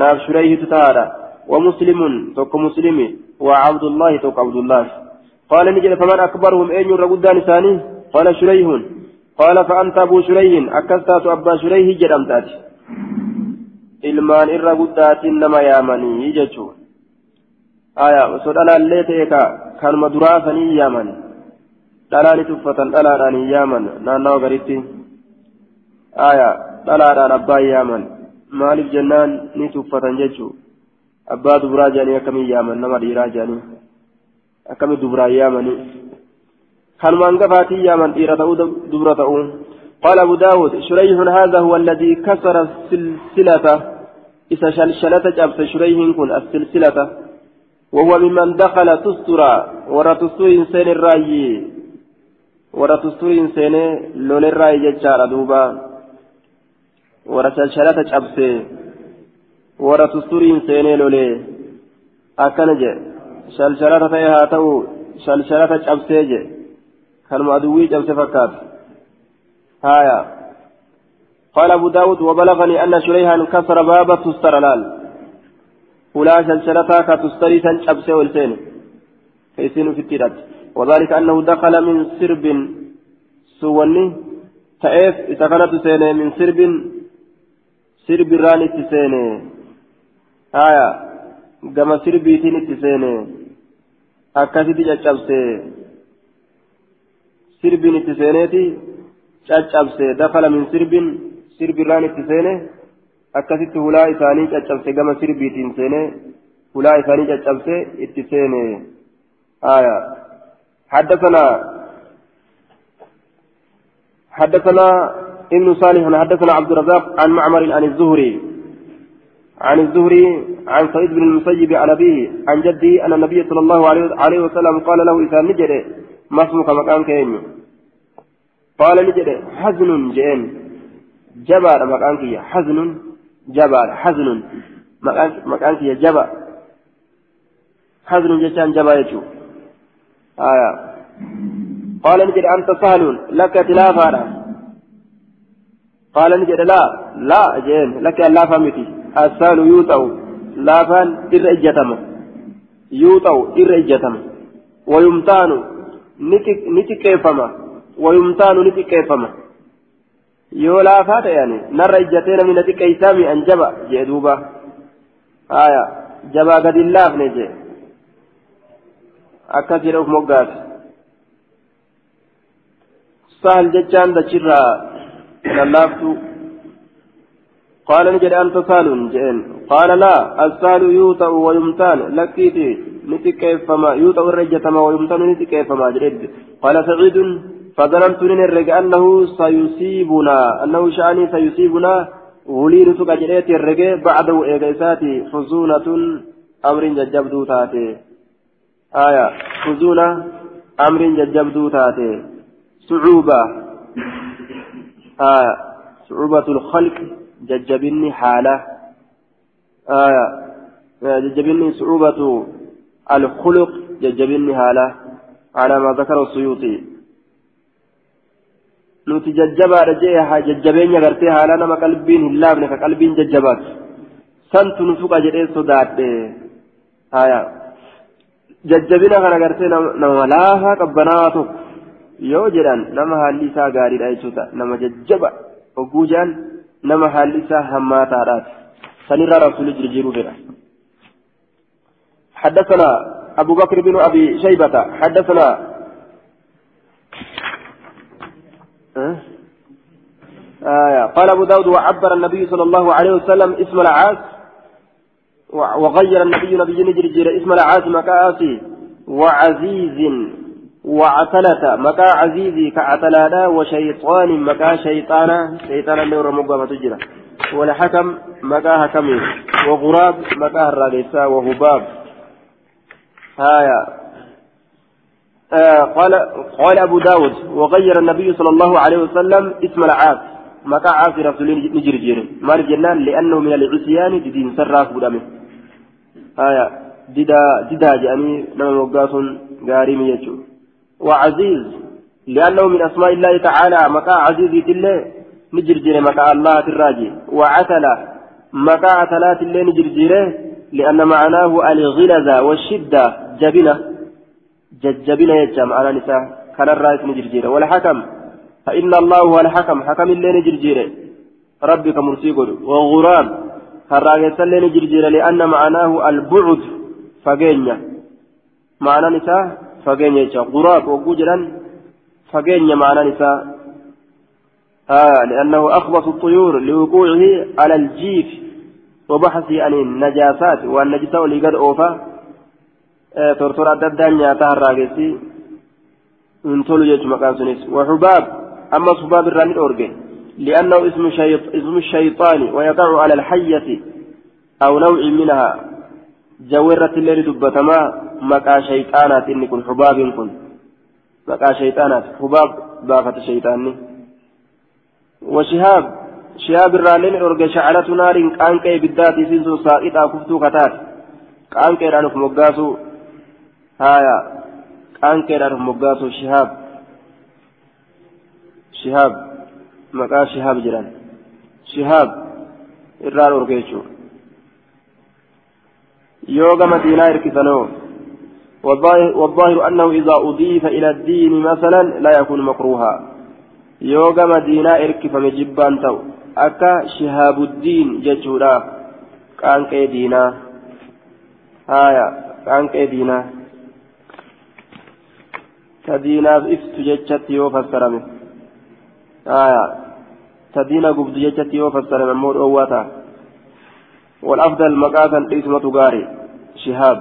ناف شريه تتارى ومسلم توك مسلم وعبد الله توك عبد الله. قال نجد فمن أكبرهم أين يرغدان ثاني؟ قال شريه. قال فأنت أبو شريه أكستات أبا شريه جرمتات ilmaan irra guddaatiin nama yaamanii jechuun aya osoo dhalaallee ta'e ka kanuma duraasanii yaaman dhalaani tuffatan dhalaadhaan hin yaaman naannawa garitti aya dhalaadhaan abbaa yaaman maaliif jennaan ni tuffatan jechuu abbaa duburaa jedhanii akkamiin yaaman nama dhiiraa jedhanii akkamiin duburaa yaamanii kanuma hangafaatii yaaman dhiira ta'uu dubura ta'uu قال أبو داود شريح هذا هو الذي كسر السلسلة إذا شلشلت جبت شريح كن السلسلة وهو ممن دخل تسترى ورا تستر إنسان الرأي ورا تستر إنسان لون الرأي ججار دوبا ورا شلشلت جبت ورا تستر إنسان لولي أكنج شلشلت تيها تو شلشلت جبت كان مدوي جبت فكات هايا قال أبو داود وبلغني أن شريحا كسر باب تستر لال ولا شلشلتا كتستري تنشبس والسين فيسين في التيرات وذلك أنه دخل من سرب سوني تأف إذا كانت سينة من سرب سرب راني تسينة آية كما سربيتين تسينة أكاسيتي جتشبسي سربين caccabse dakala min sirbin sirbirraan itti seene akkasitti hulaa isaanii caccabse gama sirbiitiin seene hulaa isaanii caccabse itti seene aya حدثنا حدثنا ابن صالح حدثنا عبد الرزاق عن معمر عن الزهري عن الزهري عن سعيد بن المسيب عن أبيه عن جده أن النبي صلى الله عليه وسلم قال له إذا نجد ما اسمك مكان كيني قال نجد حزن جين جبار مكانك يا حزن جبار حزن مكانك يا جبا حزن جشان جبا يجو. آية. قال نجد أنت سهل لك تلافانا قال نجد لا لا جين لك لا فهمتي السهل يوتو لافان إر إجتم. يوتو إر إجتم. ويمتان نتي كيفما ويمتان نتكيفما yoo laafaa ta'ani narra ijjatee namni na xiqqeessaa mi'an jaba jee duuba haya jabaa gadi hin laafne akkas jedhe uf moggaase sahal jechaan dachirraa lallaaftu قال نجد أنت سال جئن قال لا السال يوطأ ويمتان لكيتي نتكيف فما يوطأ الرجة ويمتان نتكيف فما جرد قال سعيد فظننت نرجع أنه سيصيبنا أنه شأني سيصيبنا ولين تكجريت الرجع بعد إيجاساتي حزونة أمر ججبدو تاتي آية حزونة أمر ججبدو تاتي صعوبة آية صعوبة الخلق ججبني حالة آية ججبني صعوبة الخلق ججبني حالة على ما ذكر السيوطي haa jajjabeenya gartee haala nama qalbiin hin laafne ka qalbiin jajjabaatu santu nu tuqa jedhee sodaadhe haya jajjabina kana gartee nama laafaa qabbanaawaa tokko yoo jedhan nama haalli isaa gaariidha jechuudha nama jajjaba hogguu jedhan nama haalli isaa hammaataadhaati sanirraa rasuulli jirjiiruu fedha حدثنا أبو بكر بن أبي شيبة حدثنا آية قال أبو داود وعبر النبي صلى الله عليه وسلم اسم العاص وغير النبي نبي نجرجير اسم العاصم كآسي وعزيز وعتلة. مكا عزيزي كعتلانا وشيطان. مكا شيطانا شيطانا اللي رمقا فتجرى والحكم مكا حكمي وغراب مكا الرادسة وهباب. هايا. آه قال قال أبو داود وغير النبي صلى الله عليه وسلم اسم العاص. مكا عاصي رسول نجرجير مال الجنان لأنه من العصيان دين سراف قدامه. آية ددا ددا جاني نما وقاس غاري ميجو وعزيز لأنه من أسماء الله تعالى مكا عزيز الله نجرجير مكا الله الراجي وعتلة مكا عتلات الله نجرجيره لأن معناه الغلظة والشدة جبنة ججبنة يجمع على نساء كان الرئيس نجرجيره والحكم فإن الله هو الحكم حكم الله نجرجيره ربك مرسيقه وغرام الرئيس الله نجرجيره لأن معناه البعد فقينيا معنى نساء فقينيا غراب فقينيا معنى نساء آه لأنه أخبص الطيور لوقوعه على الجيف وبحثي عن النجاسات والنجسة قد أوفى ترتر أدى نياتا انتولو وحباب أما صباب الراني أورجي لأنه اسم, شيط اسم الشيطان ويقع على الحية أو نوع منها جويرة الليل دبتما مكا شيطانات إن كن حباب كن. مكا شيطانات. حباب بافة شيطاني. وشهاب. شهاب الرالين أرجى شعلة نار كأنك بالذات سنسو ساقطة كفتو كتات كأنك رانف مقاسو. هايا. كأنك رانف مقاسو. شهاب. شهاب. مقا شهاب جران شهاب الرال أرجيشو يوغا مدينة إركسانو والظاهر أنه إذا أضيف إلى الدين مثلا لا يكون مكروها يوغا مدينة إركفم جبان تو akka shihaabuddiin jechuudha. Qaanqee diinaa haya qaanqee diinaa ta diinaaf iftu jechatti yoo fassarame. Haya jechatti yoo fassarame ammoo dhoowwaa ta'a والأفضل مقاتا اسمة غاري شهاب.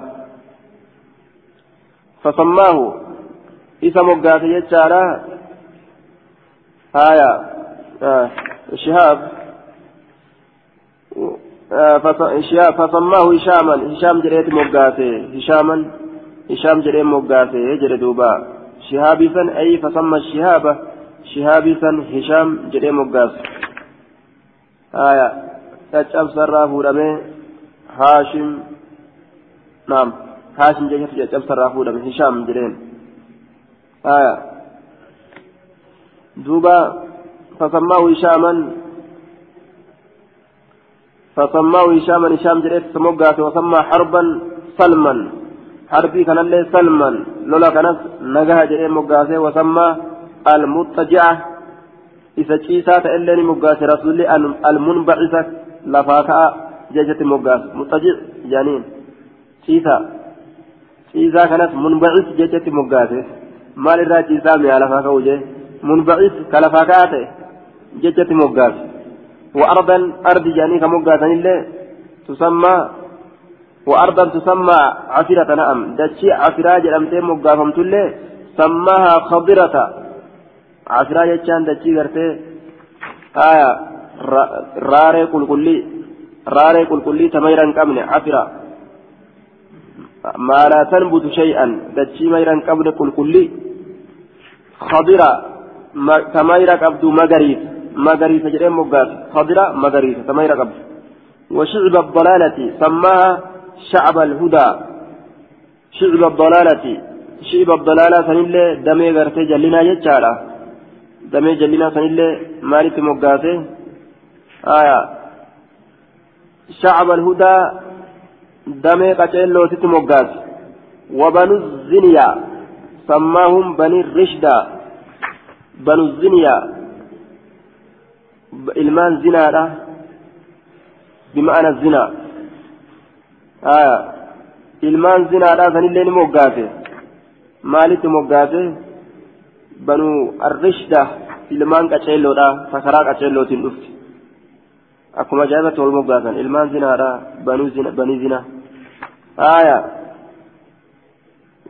فسماه إسم قاتل يجعل هايا آه شهاب. فسماه هشاما هشام جريت مقاسي هشاما هشام جريت مقاسي جري دوبا. شهابي سن أي فسمى الشهابة. شهابي سن هشام جريت مقاسي آية تجاب سراه رمي هاشم نعم هاشم جريت تجاب سراه رمي هشام جرين آية دوبا فسماه هشاما فسماه هشاما هشام جريت سموغات وسمى حربا سلما حربي كان اللي سلما لولا كانت نجاها جريت مغاسي وسمى المضطجعة. إذا تشيسات إلا مغاسي رسول المنبعثة لفاكا جيجة مغاس مضطجع جانين. تشيسا تشيسا كانت منبعث جيجة مغاسي مال الراجي سامي على فاكا وجه. منبعث كلفاكا ججة مقاس. وأرضا أرض جاني كمقاسا تسمى وأرضا تسمى عفرة نعم. دشي عفرة جلمتين مقافمت اللي سماها خضرة. عفرة جتشان دشي قرتي آية راري كل كلي راري كل كلي تميرا كمن عفرة ما لا تنبت شيئا دشي ميرا كمن كل كلي خضرة تميرا كبدو مغريب مغريسة جرين مقاس خضرة مغريسة تميرة قبل وشعب الضلالة سماها شعب الهدى شعب الضلالة شعب الضلالة سنلة دمي غرتي جلنا يجارة جلنا سنلة مالك مقاسة آية شعب الهدى دمي قتلو ست مقاس وبنو الزنيا سماهم بني الرشدة بنو الزنيا ilmaan zinaadha bima'ana zinaa aya ilmaan zinaadha sanillee ni moggaase maalitti moggaase banuu arrishda ilmaan qaceelloodha sakaraa qaceellootiin dhufti akkuma ajaa'ibatti wal moggaasan ilmaan zinaadha banii zina aya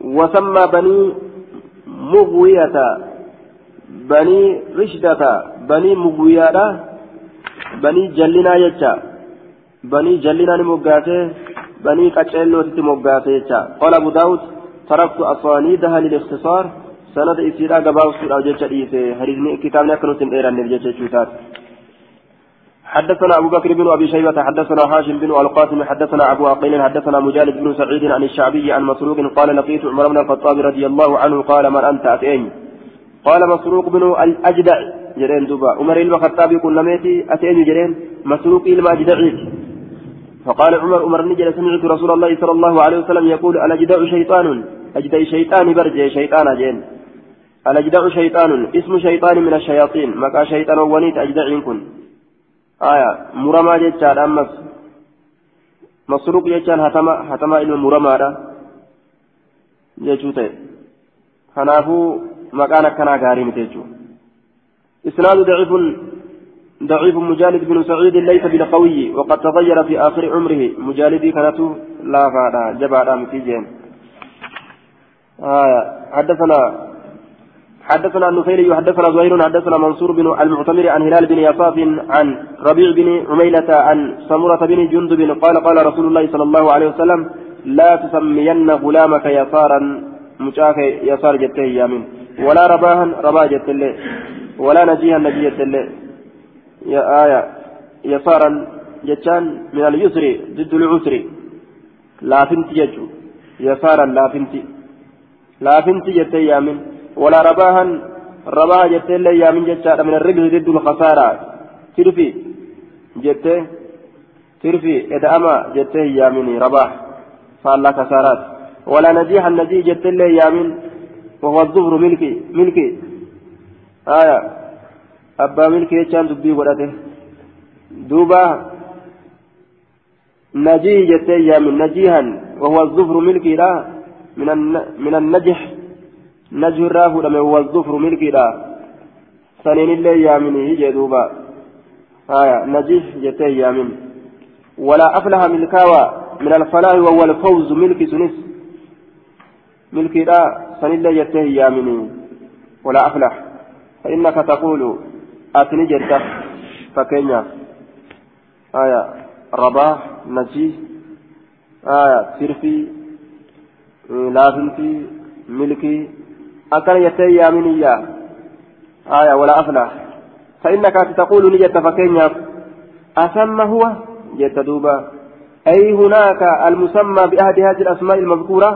وسمى بني مغوية بني رشدة بني مغوية بني جلنا يجا بني جلنا نمغاته بني قتلو تمغاته يجا قال أبو داود تركت أصانيدها سند إسيرا قباو سورة جيشة إيسي هريزني كتابنا كنت إيران نرجيشة شوتات حدثنا أبو بكر بن أبي شيبة حدثنا هاشم بن القاسم حدثنا أبو عقيل حدثنا مجالد بن سعيد عن الشعبي عن مسروق قال لقيت عمر بن الخطاب رضي الله عنه قال من أنت أتيني قال مسروق بن الأجدع جرين دبا عمر بن الخطاب يقول لميتي أتيني جرين مسروق إلما أجدعيك فقال عمر عمر نجل سمعت رسول الله صلى الله عليه وسلم يقول الأجدع شيطان أجدع شيطان برجع شيطان جين الأجدع شيطان اسم شيطان من الشياطين. مكا شيطان ونيت أجدعين كن. آية مرمى جتان أمس مسروق جتان هتما هتما إلى مرمى جتوته كنافو مكان كنا غاري متجو إسناد ضعيف ضعيف مجالد بن سعيد ليس بالقوي وقد تغير في آخر عمره. مجالدي كانت لا فادا جبا متيجين. آية حدثنا حدثنا النفيلي حدثنا زهير حدثنا منصور بن المعتمر عن هلال بن يصاف عن ربيع بن عميلة عن سمرة بن جندب قال قال رسول الله صلى الله عليه وسلم لا تسمين غلامك يسارا مشاك يسار جته يامين ولا رباها ربا جت ولا نجيها نجي جت يا آية. يسارا جتان من اليسر ضد العسر. لا فنت يجو يسارا لا فنت لا فنت جت يامين ولا رباها رباها جت اللي يا من جت من الرجل ضد الخسارة. ترفي. جت ترفي. إذا أما جت يا من رباح فالله خسارات. ولا نجيح النجي جت اللي يا من وهو الظهر ملكي ملكي. آية. أبا ملكي كان دبي ولده دوبا. نجي جت يا من نجيها وهو الظهر ملكي لا. من من النجح. نجو الرافو لما هو الظفر ملكي لا سنين اللي يامنه جدوبا آية نجيح جتي يامن. ولا أفلح ملكاوى من الفلاح وهو الفوز ملك سنس. ملكي لا سنين اللي جتي يامنه ولا أفلح. فإنك تقول أتني جدة فكينيا. آية رباح نجيح آية سرفي لافنتي ملكي. أكن يتي يامنيا آية ولا أفلح فإنك تقول نجت فكينيا. أسمى هو؟ جت دوبا. أي هناك المسمى بأحد هذه الأسماء المذكورة؟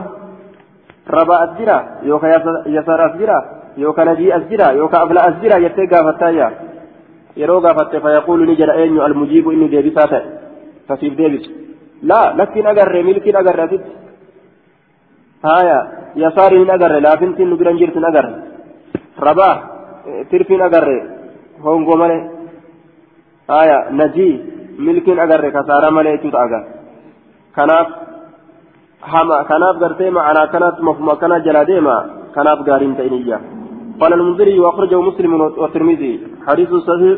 ربا أسجرا. يوكا يسار أسجرا. يوكا نجي أسجرا. يوكا أفلا أسجرا. يتي قافتايا. yeroo gaafatte fayaquulu ni jedha eenyu almujiibu inni deebisaa ta'e tasiif deebisu laa lakkiin agarre milkiin agarre yasaariin hin agarre laafintiin nu biran jirtu hin agarre rabaa tirfiin agarre hongoo malee haya najii milkiin agarre kasaara malee jechuudha agar kanaaf hama kanaaf gartee ma'anaa kanatti mafuma kana jala deema kanaaf gaariin ta'in iyya قال المنذري وأخرجه مسلم والترمذي حديث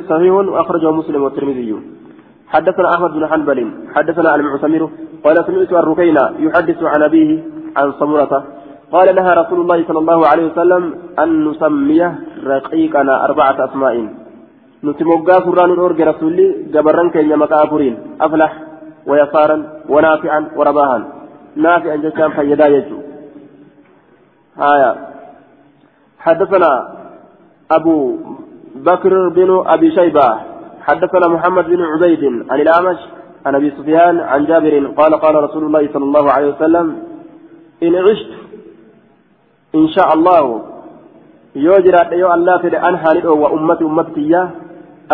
صحيح وأخرجه مسلم والترمذي حدثنا أحمد بن حنبل حدثنا المعتمر قال سمعت الركينة يحدث عن أبيه عن صمرة قال لها رسول الله صلى الله عليه وسلم أن نسميه رقيقنا أربعة أسماء. نتموقع سران الأورج رسولي جبران كي مكافرين أفلح ويسارا ونافعا ورباها نافعا جسام فيدا يجو. آية. حدثنا أبو بكر بن أبي شيبة. حدثنا محمد بن عبيد عن الأعمش عن أبي سفيان عن جابر قال قال رسول الله صلى الله عليه وسلم إن عشت إن شاء الله يوجد يو الله في أن حالد وأمتي أمتي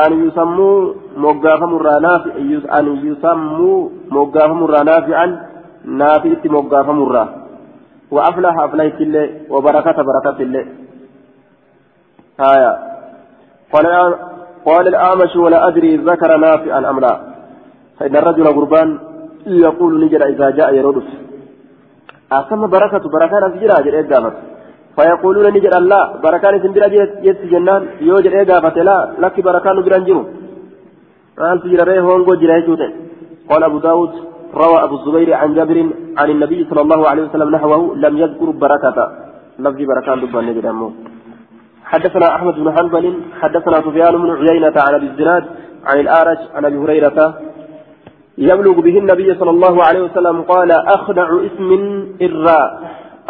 أن يسموا مقافم الرانافع أن يسموا مقافم الرانافعا نافئت مقافم الرا. وأفلح أفلحت الله وبركة بركة الله آية. قال قال الأعمش ولا أدري ذكر نافعا أم لا. فإن الرجل قربان يقول نجد إذا جاء يرد. أسمى بركة بركة نسجرا جل إيقافت فيقولون نجد الله بركة نسجرا جت جنان يوجد إيقافت لا لك بركة نجرا جرو مال تجرى هونغو جرى قال أبو داود روى أبو الزبير عن جابر عن النبي صلى الله عليه وسلم نحوه لم يذكر بركة. لفظ بركان دبان نبي حدثنا أحمد بن حنبل حدثنا سفيان بن عيينة عن أبي الزناد عن الأعرج عن أبي هريرة يبلغ به النبي صلى الله عليه وسلم قال أخنع اسم إرّا.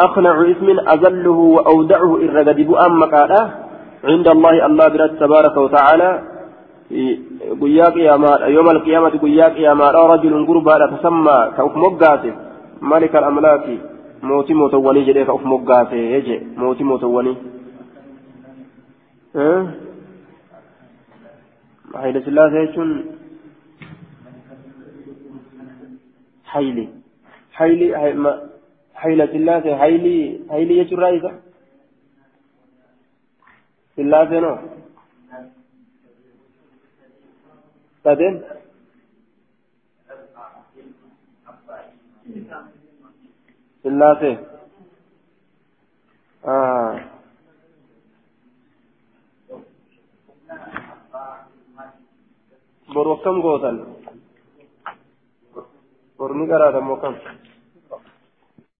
أخنع اسم أزله وأودعه إرّا. أم قال عند الله الله برد تبارك وتعالى. يوم القيامة قياك يا ما رجل قربى تسمى كوف مقاتل. ملك الأملاك. موتي موتوني جدي كوف مقاتل. إيه يجي موتي موتوني ها؟ إيه؟ أه؟ عيلة الله hayli hayli hayila sillaasee hayli hayli jechuun raayisa sillaasee noo sadeen sillaasee boru akkam gootan garaadha moo kam